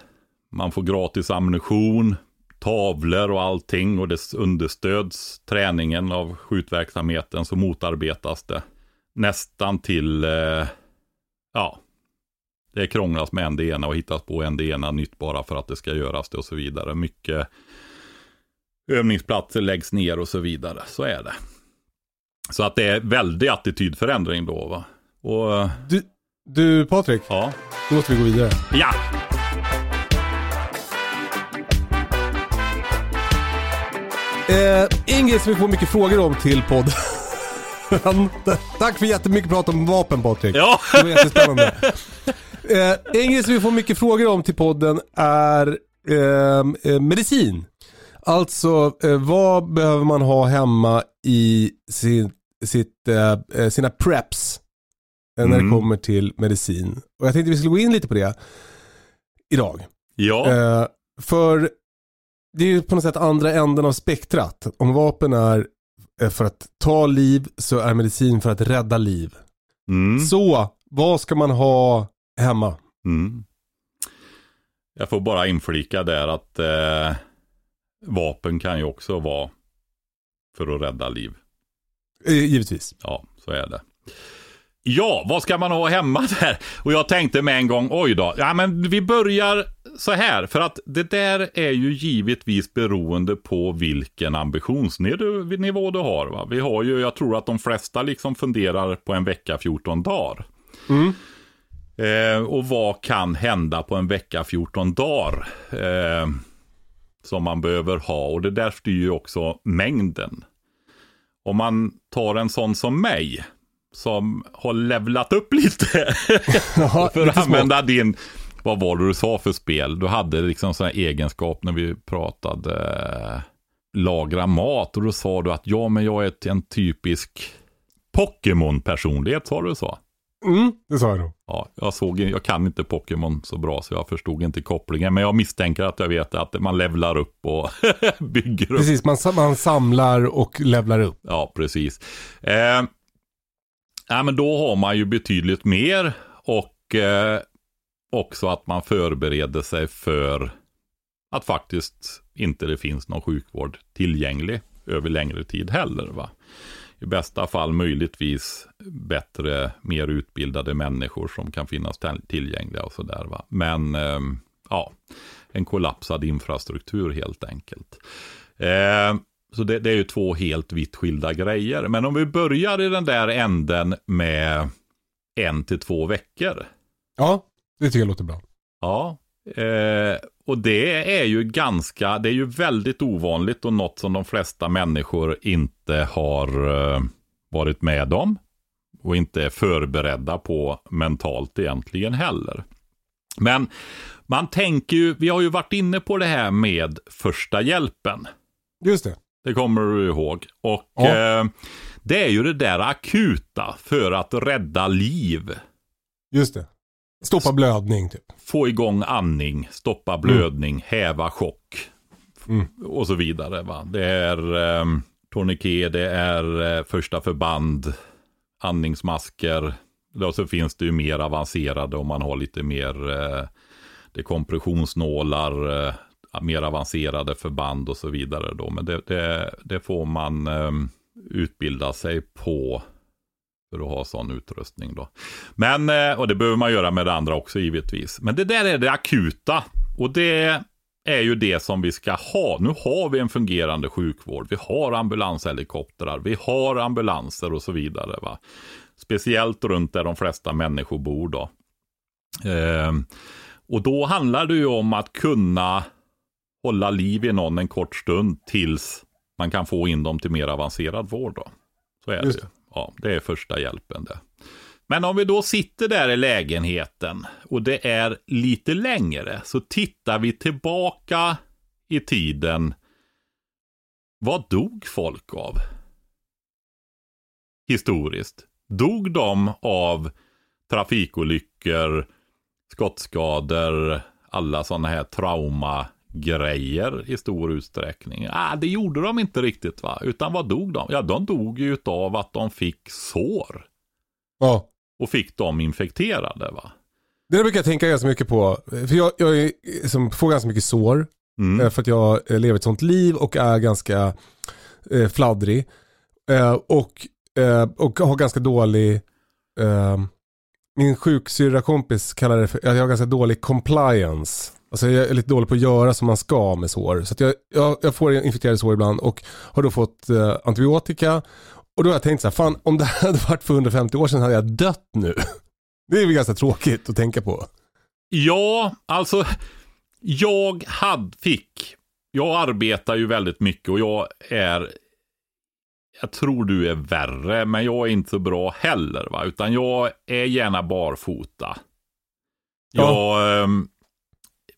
Man får gratis ammunition, tavlor och allting och det understöds träningen av skjutverksamheten så motarbetas det nästan till, eh, ja, det krånglas med en det ena och hittas på en det ena nytt bara för att det ska göras det och så vidare. Mycket övningsplatser läggs ner och så vidare. Så är det. Så att det är väldig attitydförändring då va. Och eh, Du, du Patrik, ja, nu måste vi gå vidare. ja, Eh, en grej som vi får mycket frågor om till podden. Tack för jättemycket prat om vapen Patrik. ja. Det var jättespännande. Eh, en grej som vi får mycket frågor om till podden är eh, eh, medicin. Alltså eh, vad behöver man ha hemma i sin, sitt, eh, eh, sina preps när det Mm. kommer till medicin. Och jag tänkte vi skulle gå in lite på det idag. ja. Eh, för det är ju på något sätt andra änden av spektrat. Om vapen är eh, för att ta liv så är medicin för att rädda liv. Mm. Så, vad ska man ha hemma? Mm. Jag får bara inflika där att eh, vapen kan ju också vara för att rädda liv. Eh, givetvis. Ja, så är det. Ja, vad ska man ha hemma där? Och jag tänkte med en gång, oj då, ja men vi börjar så här, för att det där är ju givetvis beroende på vilken ambitionsnivå du har. Va? Vi har ju, jag tror att de flesta liksom funderar på en vecka 14 dagar. Mm. Eh, och vad kan hända på en vecka 14 dagar? Eh, som man behöver ha, och det där styr ju också mängden. Om man tar en sån som mig, som har levlat upp lite. Jaha, för att använda din, vad var det du sa för spel? Du hade liksom sån här egenskap när vi pratade eh, lagra mat. Och då sa du att ja, men jag är ett- en typisk Pokémon-personlighet, sa du så? Mm, det sa jag nog. Ja, jag, såg, jag kan inte Pokémon så bra så jag förstod inte kopplingen. Men jag misstänker att jag vet att man levlar upp och bygger upp. Precis, man, man samlar och levlar upp. Ja, precis. Eh, Nej, men då har man ju betydligt mer och eh, också att man förbereder sig för att faktiskt inte det finns någon sjukvård tillgänglig över längre tid heller. Va? I bästa fall möjligtvis bättre, mer utbildade människor som kan finnas tillgängliga och sådär. Men eh, ja, en kollapsad infrastruktur helt enkelt. Eh, så det, det är ju två helt vitt skilda grejer. Men om vi börjar i den där änden med en till två veckor. Ja, det tycker jag låter bra. Ja, eh, och det är ju ganska, det är ju väldigt ovanligt och något som de flesta människor inte har eh, varit med om. Och inte är förberedda på mentalt egentligen heller. Men man tänker ju, vi har ju varit inne på det här med första hjälpen. Just det. Det kommer du ihåg. Och Ja. eh, det är ju det där akuta för att rädda liv. Just det. Stoppa blödning typ. Få igång andning, stoppa blödning, häva chock. Mm. Och så vidare. Va? Det är eh, tourniquet, det är eh, första förband, andningsmasker. Och så finns det ju mer avancerade om man har lite mer eh, det är kompressionsnålar, eh, mer avancerade förband och så vidare. Då. Men det, det, det får man eh, utbilda sig på för att ha sån utrustning. Då. Men, eh, och det behöver man göra med det andra också givetvis. Men det där är det akuta. Och det är ju det som vi ska ha. Nu har vi en fungerande sjukvård. Vi har ambulanshelikoptrar. Vi har ambulanser och så vidare. Va? Speciellt runt där de flesta människor bor då. Eh, och då handlar det ju om att kunna hålla liv i någon en kort stund tills man kan få in dem till mer avancerad vård. Då. Så är Just det. Ja, det är första hjälpen det. Men om vi då sitter där i lägenheten och det är lite längre så tittar vi tillbaka i tiden. Vad dog folk av? Historiskt. Dog de av trafikolyckor, skottskador, alla sådana här traumagrejer i stor utsträckning? Ah, det gjorde de inte riktigt va? Utan vad dog de? Ja, de dog ju av att de fick sår Ja. och fick dem infekterade va? Det där brukar jag tänka ganska mycket på. För jag, jag är, som, får ganska mycket sår. Mm. eh, För att jag eh, lever ett sånt liv och är ganska eh, fladdrig. Eh, och, eh, och har ganska dålig, eh, min sjuksyrra kompis kallar det för, jag har ganska dålig compliance. Alltså jag är lite dålig på att göra som man ska med sår. Så jag, jag, jag får infekterade sår ibland och har då fått eh, antibiotika. Och då har jag tänkt så här, fan om det här hade varit för 150 år sedan hade jag dött nu. Det är väl ganska tråkigt att tänka på. Ja, alltså jag hade, fick, jag arbetar ju väldigt mycket och jag är, jag tror du är värre, men jag är inte så bra heller va, utan jag är gärna barfota. Ja. Jag ehm,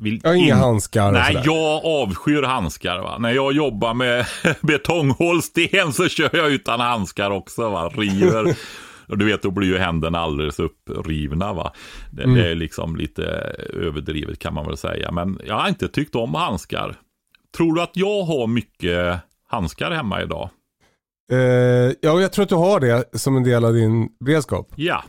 vill Jag har inga in- handskar och Nej, sådär. jag avskyr handskar. Va? När jag jobbar med betonghålsten så kör jag utan handskar också. Va? River. Och du vet, då blir ju händerna alldeles upprivna. Va? Det, Mm. det är liksom lite överdrivet kan man väl säga. Men jag har inte tyckt om handskar. Tror du att jag har mycket handskar hemma idag? Eh, ja, jag tror att du har det som en del av din beredskap. Ja,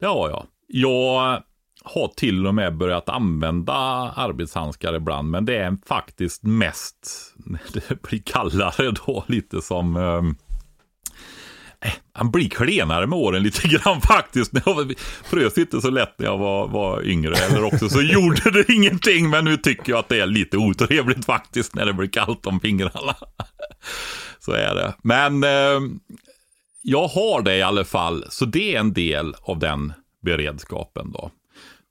det har jag. Jag har till och med börjat använda arbetshandskar ibland, men det är faktiskt mest, när det blir kallare då, lite som, eh, eh, han blir klenare med åren lite grann faktiskt. Jag frös inte så lätt när jag var, var yngre. Eller också så gjorde det ingenting. Men nu tycker jag att det är lite otrevligt faktiskt när det blir kallt om fingrarna. Så är det. Men eh, jag har det i alla fall. Så det är en del av den beredskapen då.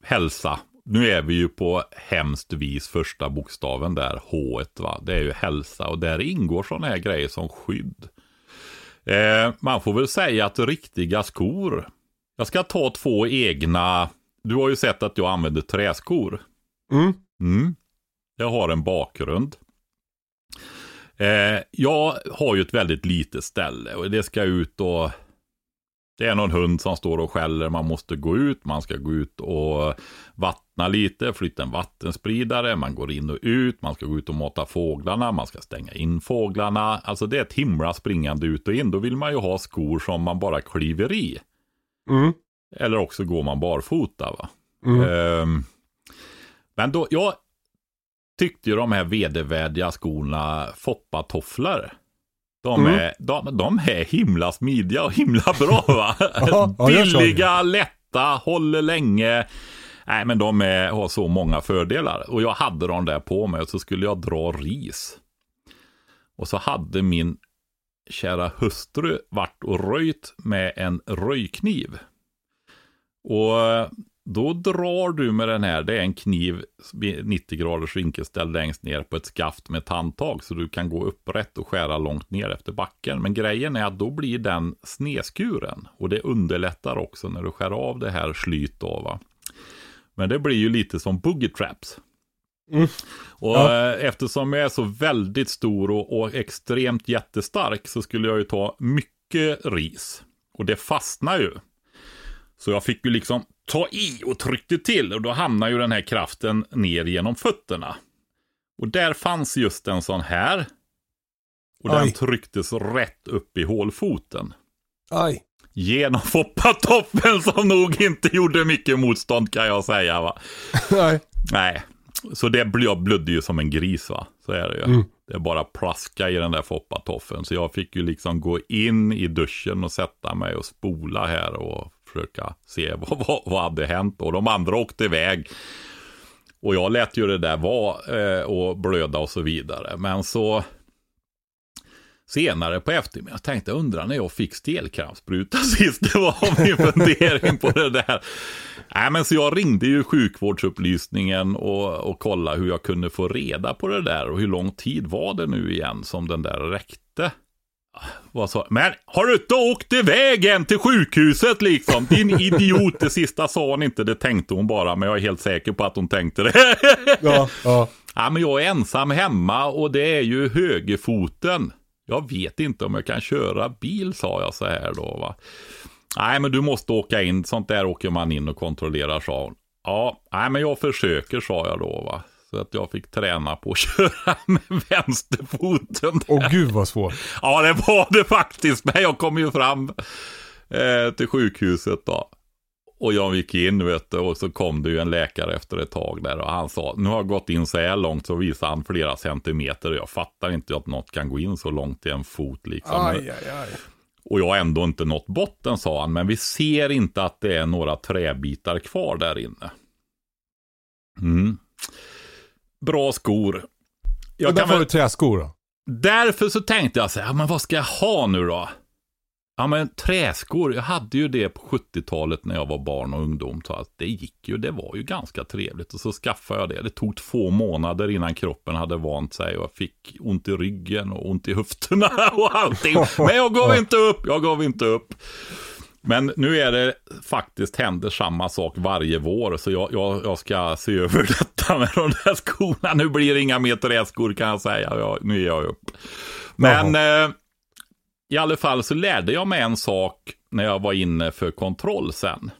Hälsa. Nu är vi ju på hemskt vis första bokstaven där, H va. Det är ju hälsa och där ingår sådana här grejer som skydd. Eh, man får väl säga att riktiga skor. Jag ska ta två egna. Du har ju sett att jag använder träskor. Mm. Mm. Jag har en bakgrund. Eh, jag har ju ett väldigt litet ställe och det ska ut och det är någon hund som står och skäller. Man måste gå ut. Man ska gå ut och vattna lite. Flytta en vattenspridare. Man går in och ut. Man ska gå ut och mata fåglarna. Man ska stänga in fåglarna. Alltså det är ett himla springande ut och in. Då vill man ju ha skor som man bara kliver i. Mm. Eller också går man barfota. Va? Mm. Ehm, men då, jag tyckte ju de här vedervärdiga skorna foppatofflor. De, Mm. är, de, de är himla smidiga och himla bra va? Ja, Billiga, lätta, håller länge. Nej men de är, har så många fördelar. Och jag hade dem där på mig och så skulle jag dra ris. Och så hade min kära hustru varit och röjt med en röjkniv. Och då drar du med den här, det är en kniv 90 graders vinkelställ längst ner på ett skaft med tandtag. Så du kan gå upprätt och skära långt ner efter backen. Men grejen är att då blir den sneskuren. Och det underlättar också när du skär av det här slyt då va. Men det blir ju lite som boogie traps. Mm. Och Ja. eh, eftersom jag är så väldigt stor och, och extremt jättestark så skulle jag ju ta mycket ris. Och det fastnar ju. Så jag fick ju liksom ta i och tryckte till och då hamnar ju den här kraften ner genom fötterna. Och där fanns just en sån här. Och den Aj. trycktes rätt upp i hålfoten. Aj. Genom foppatoppen som nog inte gjorde mycket motstånd kan jag säga va. Nej. Nej, så det bl- jag blödde ju som en gris va. Så är det ju. Mm. Det är bara plaska i den där foppatoffen. Så jag fick ju liksom gå in i duschen och sätta mig och spola här och försöka se vad, vad, vad hade hänt. Och de andra åkte iväg. Och jag lät ju det där vara eh, och blöda och så vidare. Men så senare på eftermiddagen tänkte jag undra när jag fick stelkrampsspruta sist. Det var min fundering på det där. Nej, men så jag ringde ju sjukvårdsupplysningen och, och kollade hur jag kunde få reda på det där och hur lång tid var det nu igen som den där räckte. Vad sa Men har du inte åkt iväg än till sjukhuset liksom? Din idiot. Det sista sa hon inte, det tänkte hon bara. Men jag är helt säker på att hon tänkte det. Ja, ja. Ja, men jag är ensam hemma och det är ju högerfoten. Jag vet inte om jag kan köra bil, sa jag så här då. Va? Nej, men du måste åka in. Sånt där åker man in och kontrollerar, sa hon. Ja, nej, men jag försöker, sa jag då. Va? Så att jag fick träna på att köra med vänsterfoten. Åh gud vad svårt. Ja, det var det faktiskt. Men jag kom ju fram eh, till sjukhuset då. Och jag gick in vet du, och så kom det ju en läkare efter ett tag där och han sa, nu har jag gått in så här långt så visade han flera centimeter och jag fattar inte att något kan gå in så långt i en fot liksom. Aj, aj, aj. Och jag har ändå inte nått botten sa han, men vi ser inte att det är några träbitar kvar där inne. Mm. Bra skor. Jag Och där får väl... du träskor då? Därför så tänkte jag så här, ja, men vad ska jag ha nu då? Ja men träskor, jag hade ju det på 70-talet när jag var barn och ungdom. Så att det gick ju, det var ju ganska trevligt. Och så skaffade jag det. Det tog två månader innan kroppen hade vant sig. Och jag fick ont i ryggen och ont i höfterna och allting. Men jag gav inte upp, jag gav inte upp. Men nu är det faktiskt händer samma sak varje vår. Så jag, jag, jag ska se över detta med de där skorna. Nu blir det inga mer träskor kan jag säga. Jag, nu är jag upp. Men eh, i alla fall så lärde jag mig en sak när jag var inne för kontroll sen.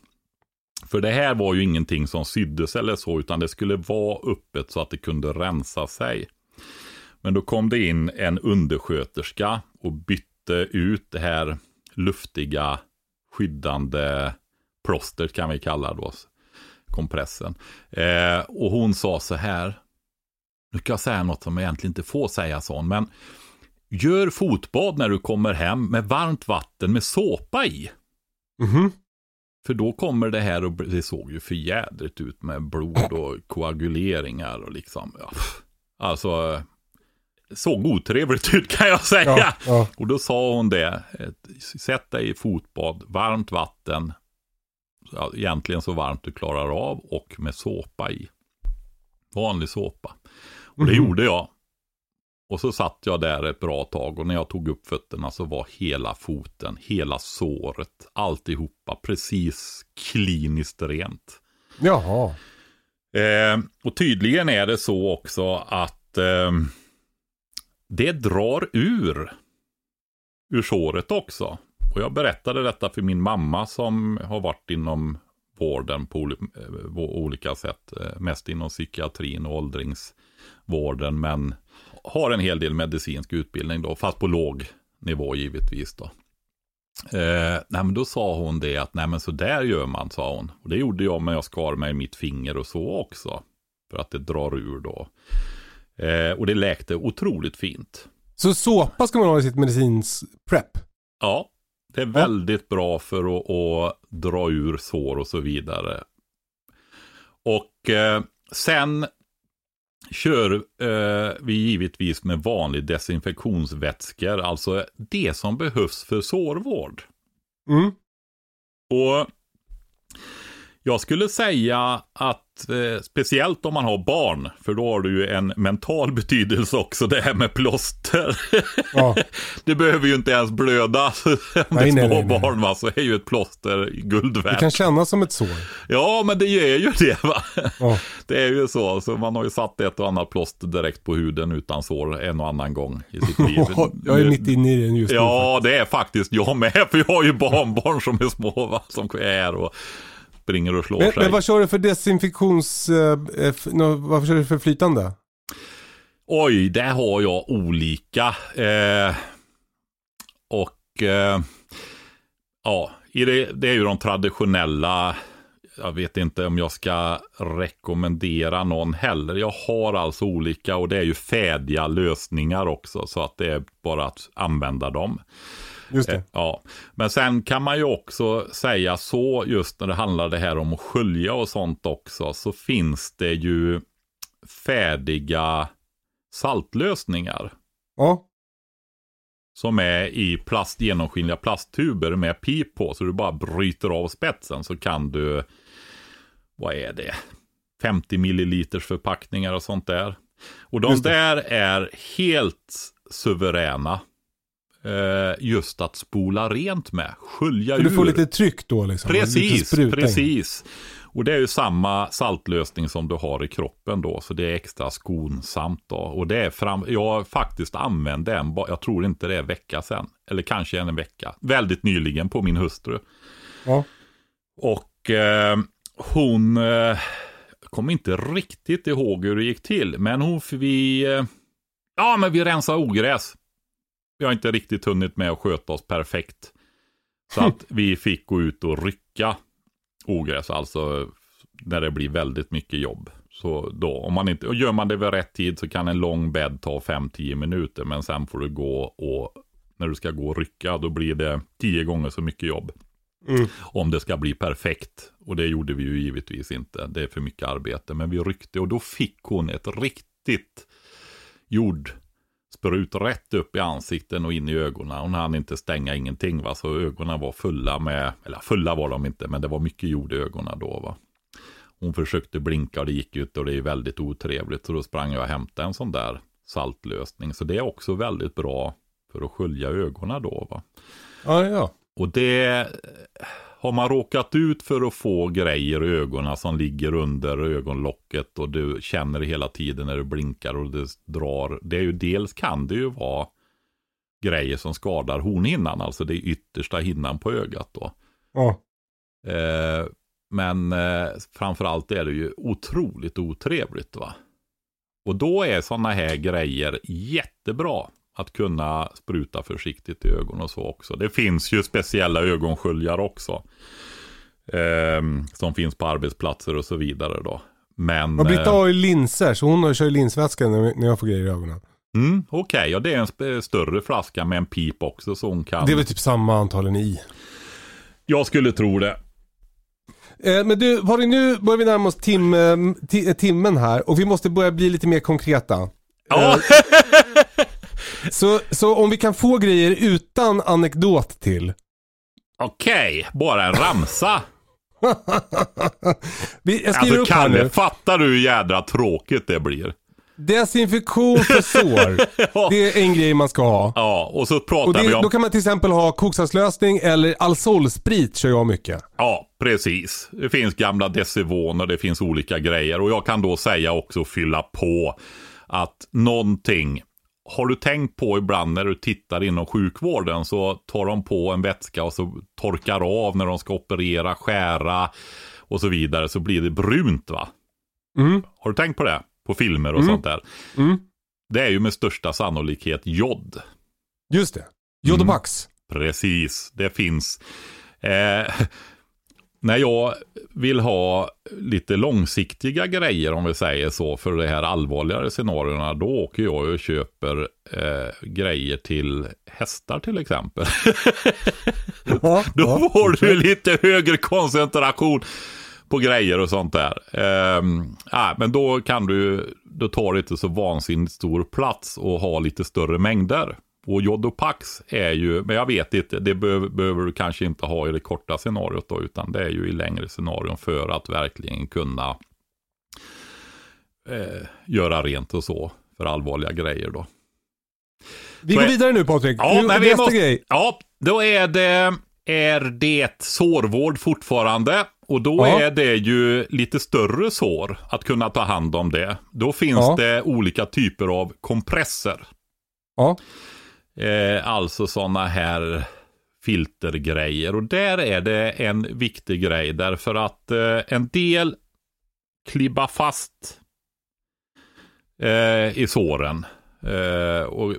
För det här var ju ingenting som syddes eller så, utan det skulle vara öppet så att det kunde rensa sig. Men då kom det in en undersköterska och bytte ut det här luftiga skyddande plåstret kan vi kalla då, kompressen. Eh, och hon sa så här, nu ska jag säga något som jag egentligen inte får säga sån, men Gör fotbad när du kommer hem med varmt vatten med såpa i. Mhm. För då kommer det här och det såg ju för jädrigt ut med blod och koaguleringar och liksom. Ja. Alltså, såg otrevligt ut kan jag säga. Ja, ja. Och då sa hon det, sätt dig i fotbad, varmt vatten, ja, egentligen så varmt du klarar av och med såpa i. Vanlig såpa. Och det Mhm. gjorde jag. Och så satt jag där ett bra tag och när jag tog upp fötterna så var hela foten, hela såret, alltihopa precis kliniskt rent. Jaha. Eh, och tydligen är det så också att eh, det drar ur ur såret också. Och jag berättade detta för min mamma som har varit inom vården på eh, på olika sätt. Eh, mest inom psykiatrin och åldringsvården. Men har en hel del medicinsk utbildning då, fast på låg nivå givetvis då. Eh, nej men då sa hon det att nej men så där gör man sa hon. Och det gjorde jag men jag skar mig i mitt finger och så också. För att det drar ur då. Eh, och det läkte otroligt fint. Så såpa ska man ha i sitt medicins prep? Ja, det är väldigt bra för att, att dra ur sår och så vidare. Och eh, sen kör eh, vi givetvis med vanlig desinfektionsvätskor, alltså det som behövs för sårvård. Mm. Och jag skulle säga att eh, speciellt om man har barn, för då har det ju en mental betydelse också det här med plåster. Ja. det behöver ju inte ens blöda med Nej, små nej, nej, nej. barn va, så är ju ett plåster guld Det värt. kan kännas som ett sår. Ja, men det är ju det va. Ja. Det är ju så, så man har ju satt ett och annat plåster direkt på huden utan sår en och annan gång i sitt liv. Jag är mitt inne i den just nu. Ja, det är faktiskt jag med, för jag har ju barnbarn som är små, va, som är och springer och slår Men, sig. men vad kör du för desinfektions... eh, eh, vad kör du för flytande? Oj, där har jag olika. Eh, och eh, ja, det, det är ju de traditionella. Jag vet inte om jag ska rekommendera någon heller. Jag har alltså olika och det är ju färdiga lösningar också. Så att det är bara att använda dem. Just Eh, det. Ja, men sen kan man ju också säga så just när det handlar det här om att skölja och sånt också. Så finns det ju färdiga saltlösningar Ja. som är i plast, genomskinliga plasttuber med pip på. Så du bara bryter av spetsen så kan du, vad är det, 50 milliliters förpackningar och sånt där. Och de där är helt suveräna. Eh, just att spola rent med, skölja Så du får ur. lite tryck då liksom? Precis, precis. Och det är ju samma saltlösning som du har i kroppen då, så det är extra skonsamt då. Och det är fram, jag faktiskt använde en, ba- jag tror inte det är en vecka sedan, eller kanske en vecka, väldigt nyligen på min hustru. Ja. Och eh, hon eh, kom inte riktigt ihåg hur det gick till, men hon, vi, eh, ja men vi rensade ogräs. Vi har inte riktigt hunnit med att sköta oss perfekt. Så att vi fick gå ut och rycka ogräs, alltså när det blir väldigt mycket jobb. Så då, om man inte, och gör man det vid rätt tid så kan en lång bädd ta 5-10 minuter, men sen får du gå och när du ska gå och rycka, då blir det 10 gånger så mycket jobb. Mm. Om det ska bli perfekt. Och det gjorde vi ju givetvis inte. Det är för mycket arbete. Men vi ryckte och då fick hon ett riktigt jordsprut rätt upp i ansikten och in i ögonen. Hon hann inte stänga ingenting va. Så ögonen var fulla med, eller fulla var de inte, men det var mycket jord i ögonen då va. Hon försökte blinka och det gick ut och det är väldigt otrevligt. Så då sprang jag och hämtade en sån där saltlösning. Så det är också väldigt bra för att skölja ögonen då va. Ja, ja. Och det har man råkat ut för att få grejer i ögonen som ligger under ögonlocket och du känner det hela tiden när du blinkar och det drar. Det är ju dels kan det ju vara grejer som skadar hornhinnan, alltså det yttersta hinnan på ögat då. ja. Eh, men eh, framförallt är det ju otroligt otrevligt va. Och då är sådana här grejer jättebra att kunna spruta försiktigt i ögonen och så också. Det finns ju speciella ögonsköljar också. Eh, som finns på arbetsplatser och så vidare då. Men... Och Britta eh, har ju linser, så hon kör ju linsvätska när jag får grejer i ögonen. Mm, Okej, ja det är en större flaska med en pip också så hon kan. Det är väl typ samma antal i. Jag skulle tro det. Eh, men du, Patrik, nu börjar vi närma oss tim, eh, ti, eh, timmen här och vi måste börja bli lite mer konkreta. Ja, Så, så om vi kan få grejer utan anekdot till. okej, bara en ramsa. vi, jag skriver Alltså upp här nu. fattar du hur jädra tråkigt det blir? Desinfektion för sår. Det är en grej man ska ha. Ja, och så Och pratar vi det, om... då kan man till exempel ha koksalslösning eller Alsolsprit kör jag mycket. Ja, precis. Det finns gamla Decivon och det finns olika grejer. Och jag kan då säga också fylla på att någonting har du tänkt på ibland när du tittar inom sjukvården så tar de på en vätska och så torkar av när de ska operera, skära och så vidare så blir det brunt va? Mm. Har du tänkt på det? På filmer och sånt där. Mm. Det är ju med största sannolikhet jod. Just det. Jodopax. Precis, det finns. Eh, när jag vill ha lite långsiktiga grejer om vi säger så för det här allvarligare scenarierna då åker jag och köper eh, grejer till hästar till exempel. Ja, Då ja. får du lite högre koncentration på grejer och sånt där. Ja, men då kan du, då tar det inte så vansinnigt stor plats och ha lite större mängder. Och Jodopax är ju, men jag vet inte, det behöver, behöver du kanske inte ha i det korta scenariot då, utan det är ju i längre scenarion för att verkligen kunna eh, göra rent och så för allvarliga grejer då. Vi Så går är- vidare nu Patrik. Ja, Nu- vi måste, grej. ja, då är det, är det sårvård fortfarande. Och då Ja. är det ju lite större sår att kunna ta hand om det. Då finns Ja. det olika typer av kompresser. Ja. Eh, alltså sådana här filtergrejer. Och där är det en viktig grej därför att eh, en del klibbar fast eh, i såren. Eh, och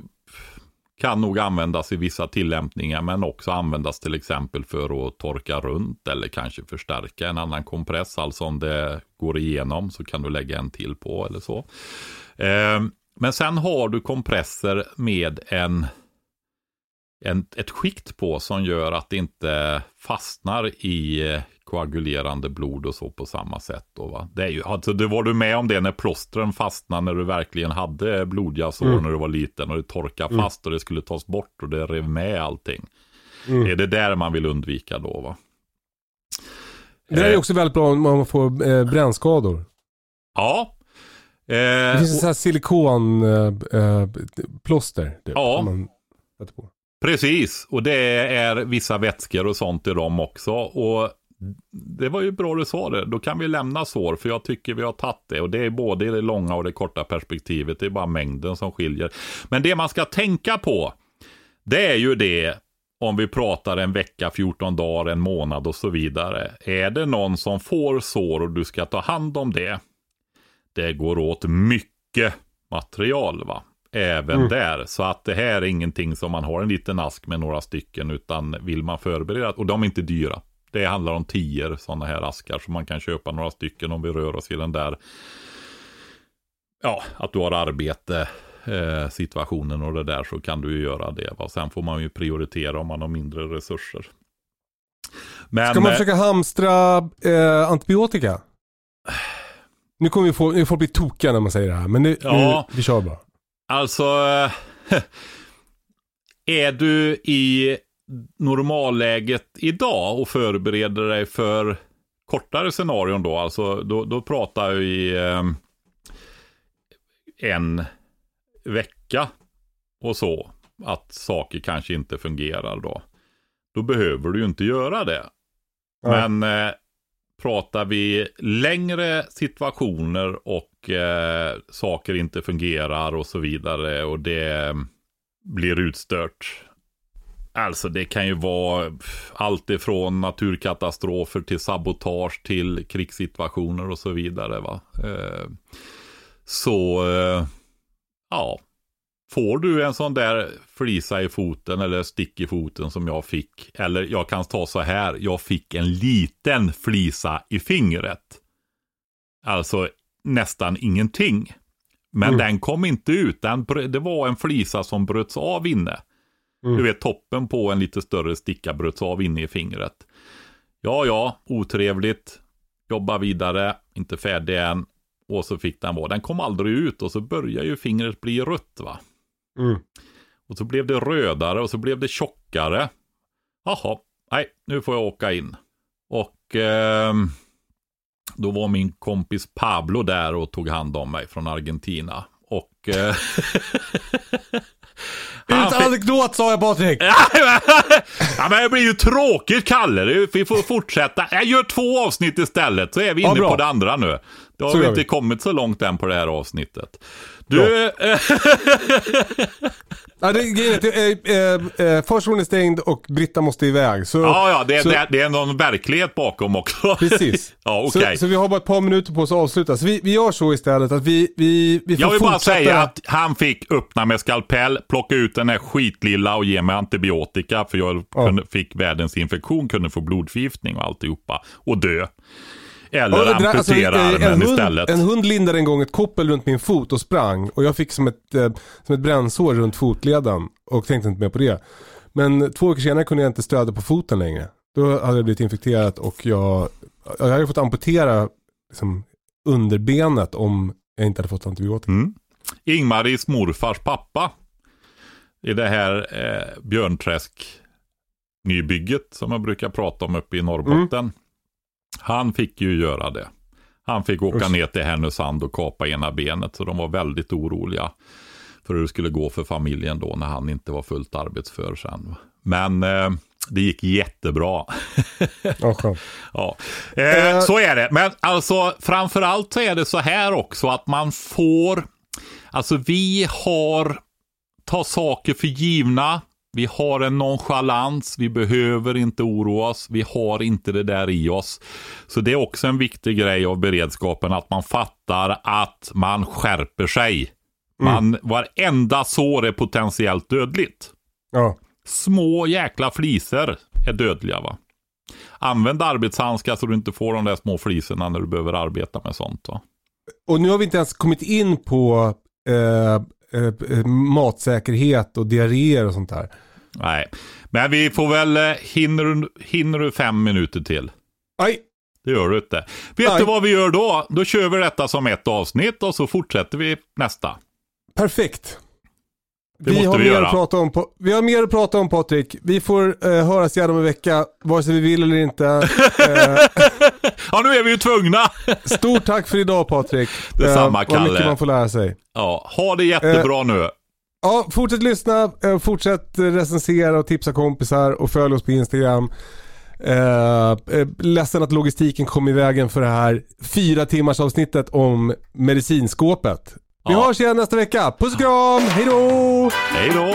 kan nog användas i vissa tillämpningar men också användas till exempel för att torka runt eller kanske förstärka en annan kompress. Alltså om det går igenom så kan du lägga en till på eller så. Eh, men sen har du kompresser med en, en, ett skikt på som gör att det inte fastnar i eh, koagulerande blod och så på samma sätt. Då, va? Det, är ju, alltså, det var du med om det när plåstren fastnade när du verkligen hade blodiga sår Mm. när du var liten och det torkade fast och det skulle tas bort och det rev med allting. Mm. Det är det där man vill undvika då va? Det är Eh, också väldigt bra om man får eh, brännskador. Ja. Det Eh, finns en sån här silikonplåster. Eh, plåster, typ, Ja. man sätter på. Precis, och det är vissa vätskor och sånt i dem också. Och det var ju bra du sa det, då kan vi lämna sår, för jag tycker vi har tagit det. Och det är både i det långa och det korta perspektivet, det är bara mängden som skiljer. Men det man ska tänka på, det är ju det, om vi pratar en vecka, 14 dagar, en månad och så vidare. Är det någon som får sår och du ska ta hand om det, det går åt mycket material va. Även där. Så att det här är ingenting som man har en liten ask med några stycken. Utan vill man förbereda. Och de är inte dyra. Det handlar om tior sådana här askar. Så man kan köpa några stycken om vi rör oss i den där. Ja, att du har arbete. Eh, situationen och det där så kan du ju göra det. Va? Sen får man ju prioritera om man har mindre resurser. Men, Ska man eh, försöka hamstra eh, antibiotika? Nu kommer vi få, nu får bli tokiga när man säger det här, men nu, Ja. nu vi kör bara. Alltså, eh, är du i normalläget idag och förbereder dig för kortare scenarion då, alltså då, då pratar vi eh, en vecka och så, att saker kanske inte fungerar då. Då behöver du ju inte göra det. Nej. Men eh, pratar vi längre situationer och eh, saker inte fungerar och så vidare och det eh, blir utstört. Alltså det kan ju vara allt ifrån naturkatastrofer till sabotage till krigssituationer och så vidare. Va? Eh, så eh, ja, Får du en sån där flisa i foten eller stick i foten som jag fick. Eller jag kan ta så här. Jag fick en liten flisa i fingret. Alltså nästan ingenting. Men Mm. den kom inte ut. Den, det var en flisa som bröts av inne. Mm. Du vet toppen på en lite större sticka bröts av inne i fingret. Ja, ja, otrevligt. Jobba vidare, inte färdig än. Och så fick den vara. Den kom aldrig ut och så började ju fingret bli rött va. Mm. Och så blev det rödare och så blev det tjockare. Jaha, nej, nu får jag åka in. Och ehm, då var min kompis Pablo där och tog hand om mig från Argentina. Och... eh, Ut fick- anekdot sa jag Patrik! ja, men det blir ju tråkigt Kalle. Vi får fortsätta. Jag gör två avsnitt istället så är vi Ja, inne bra. på det andra nu. Då har Så vi inte kommit så långt än på det här avsnittet. Du, Ja, det, grejen är eh, eh, eh, förskolan är stängd och Britta måste iväg. Så, ja, ja, det, så, det, det är någon verklighet bakom också. Precis. ja, okej. så, så vi har bara ett par minuter på oss att avsluta. Så vi, vi gör så istället att vi, vi, vi får Jag vill bara fortsätta. säga att han fick öppna med skalpell, plocka ut den här skitlilla och ge mig antibiotika för jag Ja. kunde, fick världens infektion, kunde få blodförgiftning och alltihopa och dö. Eller det alltså, amputera eh, armen en, hund, istället. en hund lindade en gång ett koppel runt min fot och sprang. Och jag fick som ett, eh, som ett brännsår runt fotleden. Och tänkte inte mer på det. Men två veckor senare kunde jag inte stödja på foten längre. Då hade jag blivit infekterat och jag, jag hade fått amputera liksom, underbenet om jag inte hade fått antibiotika. Mm. Ingmaris morfars pappa i det här eh, Björnträsk nybygget som jag brukar prata om uppe i Norrbotten. Mm. Han fick ju göra det. Han fick åka Usch. ner till Härnösand och kapa ena benet så de var väldigt oroliga för hur det skulle gå för familjen då när han inte var fullt arbetsför sen. Men eh, det gick jättebra. Ja. Ja, eh, Eh. så är det. Men alltså framförallt så är det så här också att man får, alltså vi har, ta saker för givna. Vi har en nonchalans, vi behöver inte oroa oss, vi har inte det där i oss. Så det är också en viktig grej av beredskapen att man fattar att man skärper sig. Man, Varenda sår är potentiellt dödligt. Ja. Små jäkla fliser är dödliga va. Använd arbetshandskar så du inte får de där små fliserna när du behöver arbeta med sånt va. Och nu har vi inte ens kommit in på eh, eh, matsäkerhet och diarréer och sånt där. Nej, men vi får väl, eh, hinner du, hinner du fem minuter till? Nej, Det gör du inte. Vet Nej. du vad vi gör då? Då kör vi detta som ett avsnitt och så fortsätter vi nästa. perfekt. Det vi, har vi mer göra. Att prata om, vi har mer att prata om Patrik. Vi får eh, höras igen om en vecka, vare sig vi vill eller inte. Eh, Ja, nu är vi ju tvungna. stort tack för idag Patrik. Detsamma, Vad Kalle. mycket man får lära sig. Ja, ha det jättebra nu. Ja, fortsätt lyssna, eh, fortsätt eh, recensera och tipsa kompisar och följ oss på Instagram. Eh, eh, ledsen att logistiken kom i vägen för det här fyra timmars avsnittet om medicinskåpet. Vi Ja. hörs igen nästa vecka. Puss och kram, hej då! Hej då.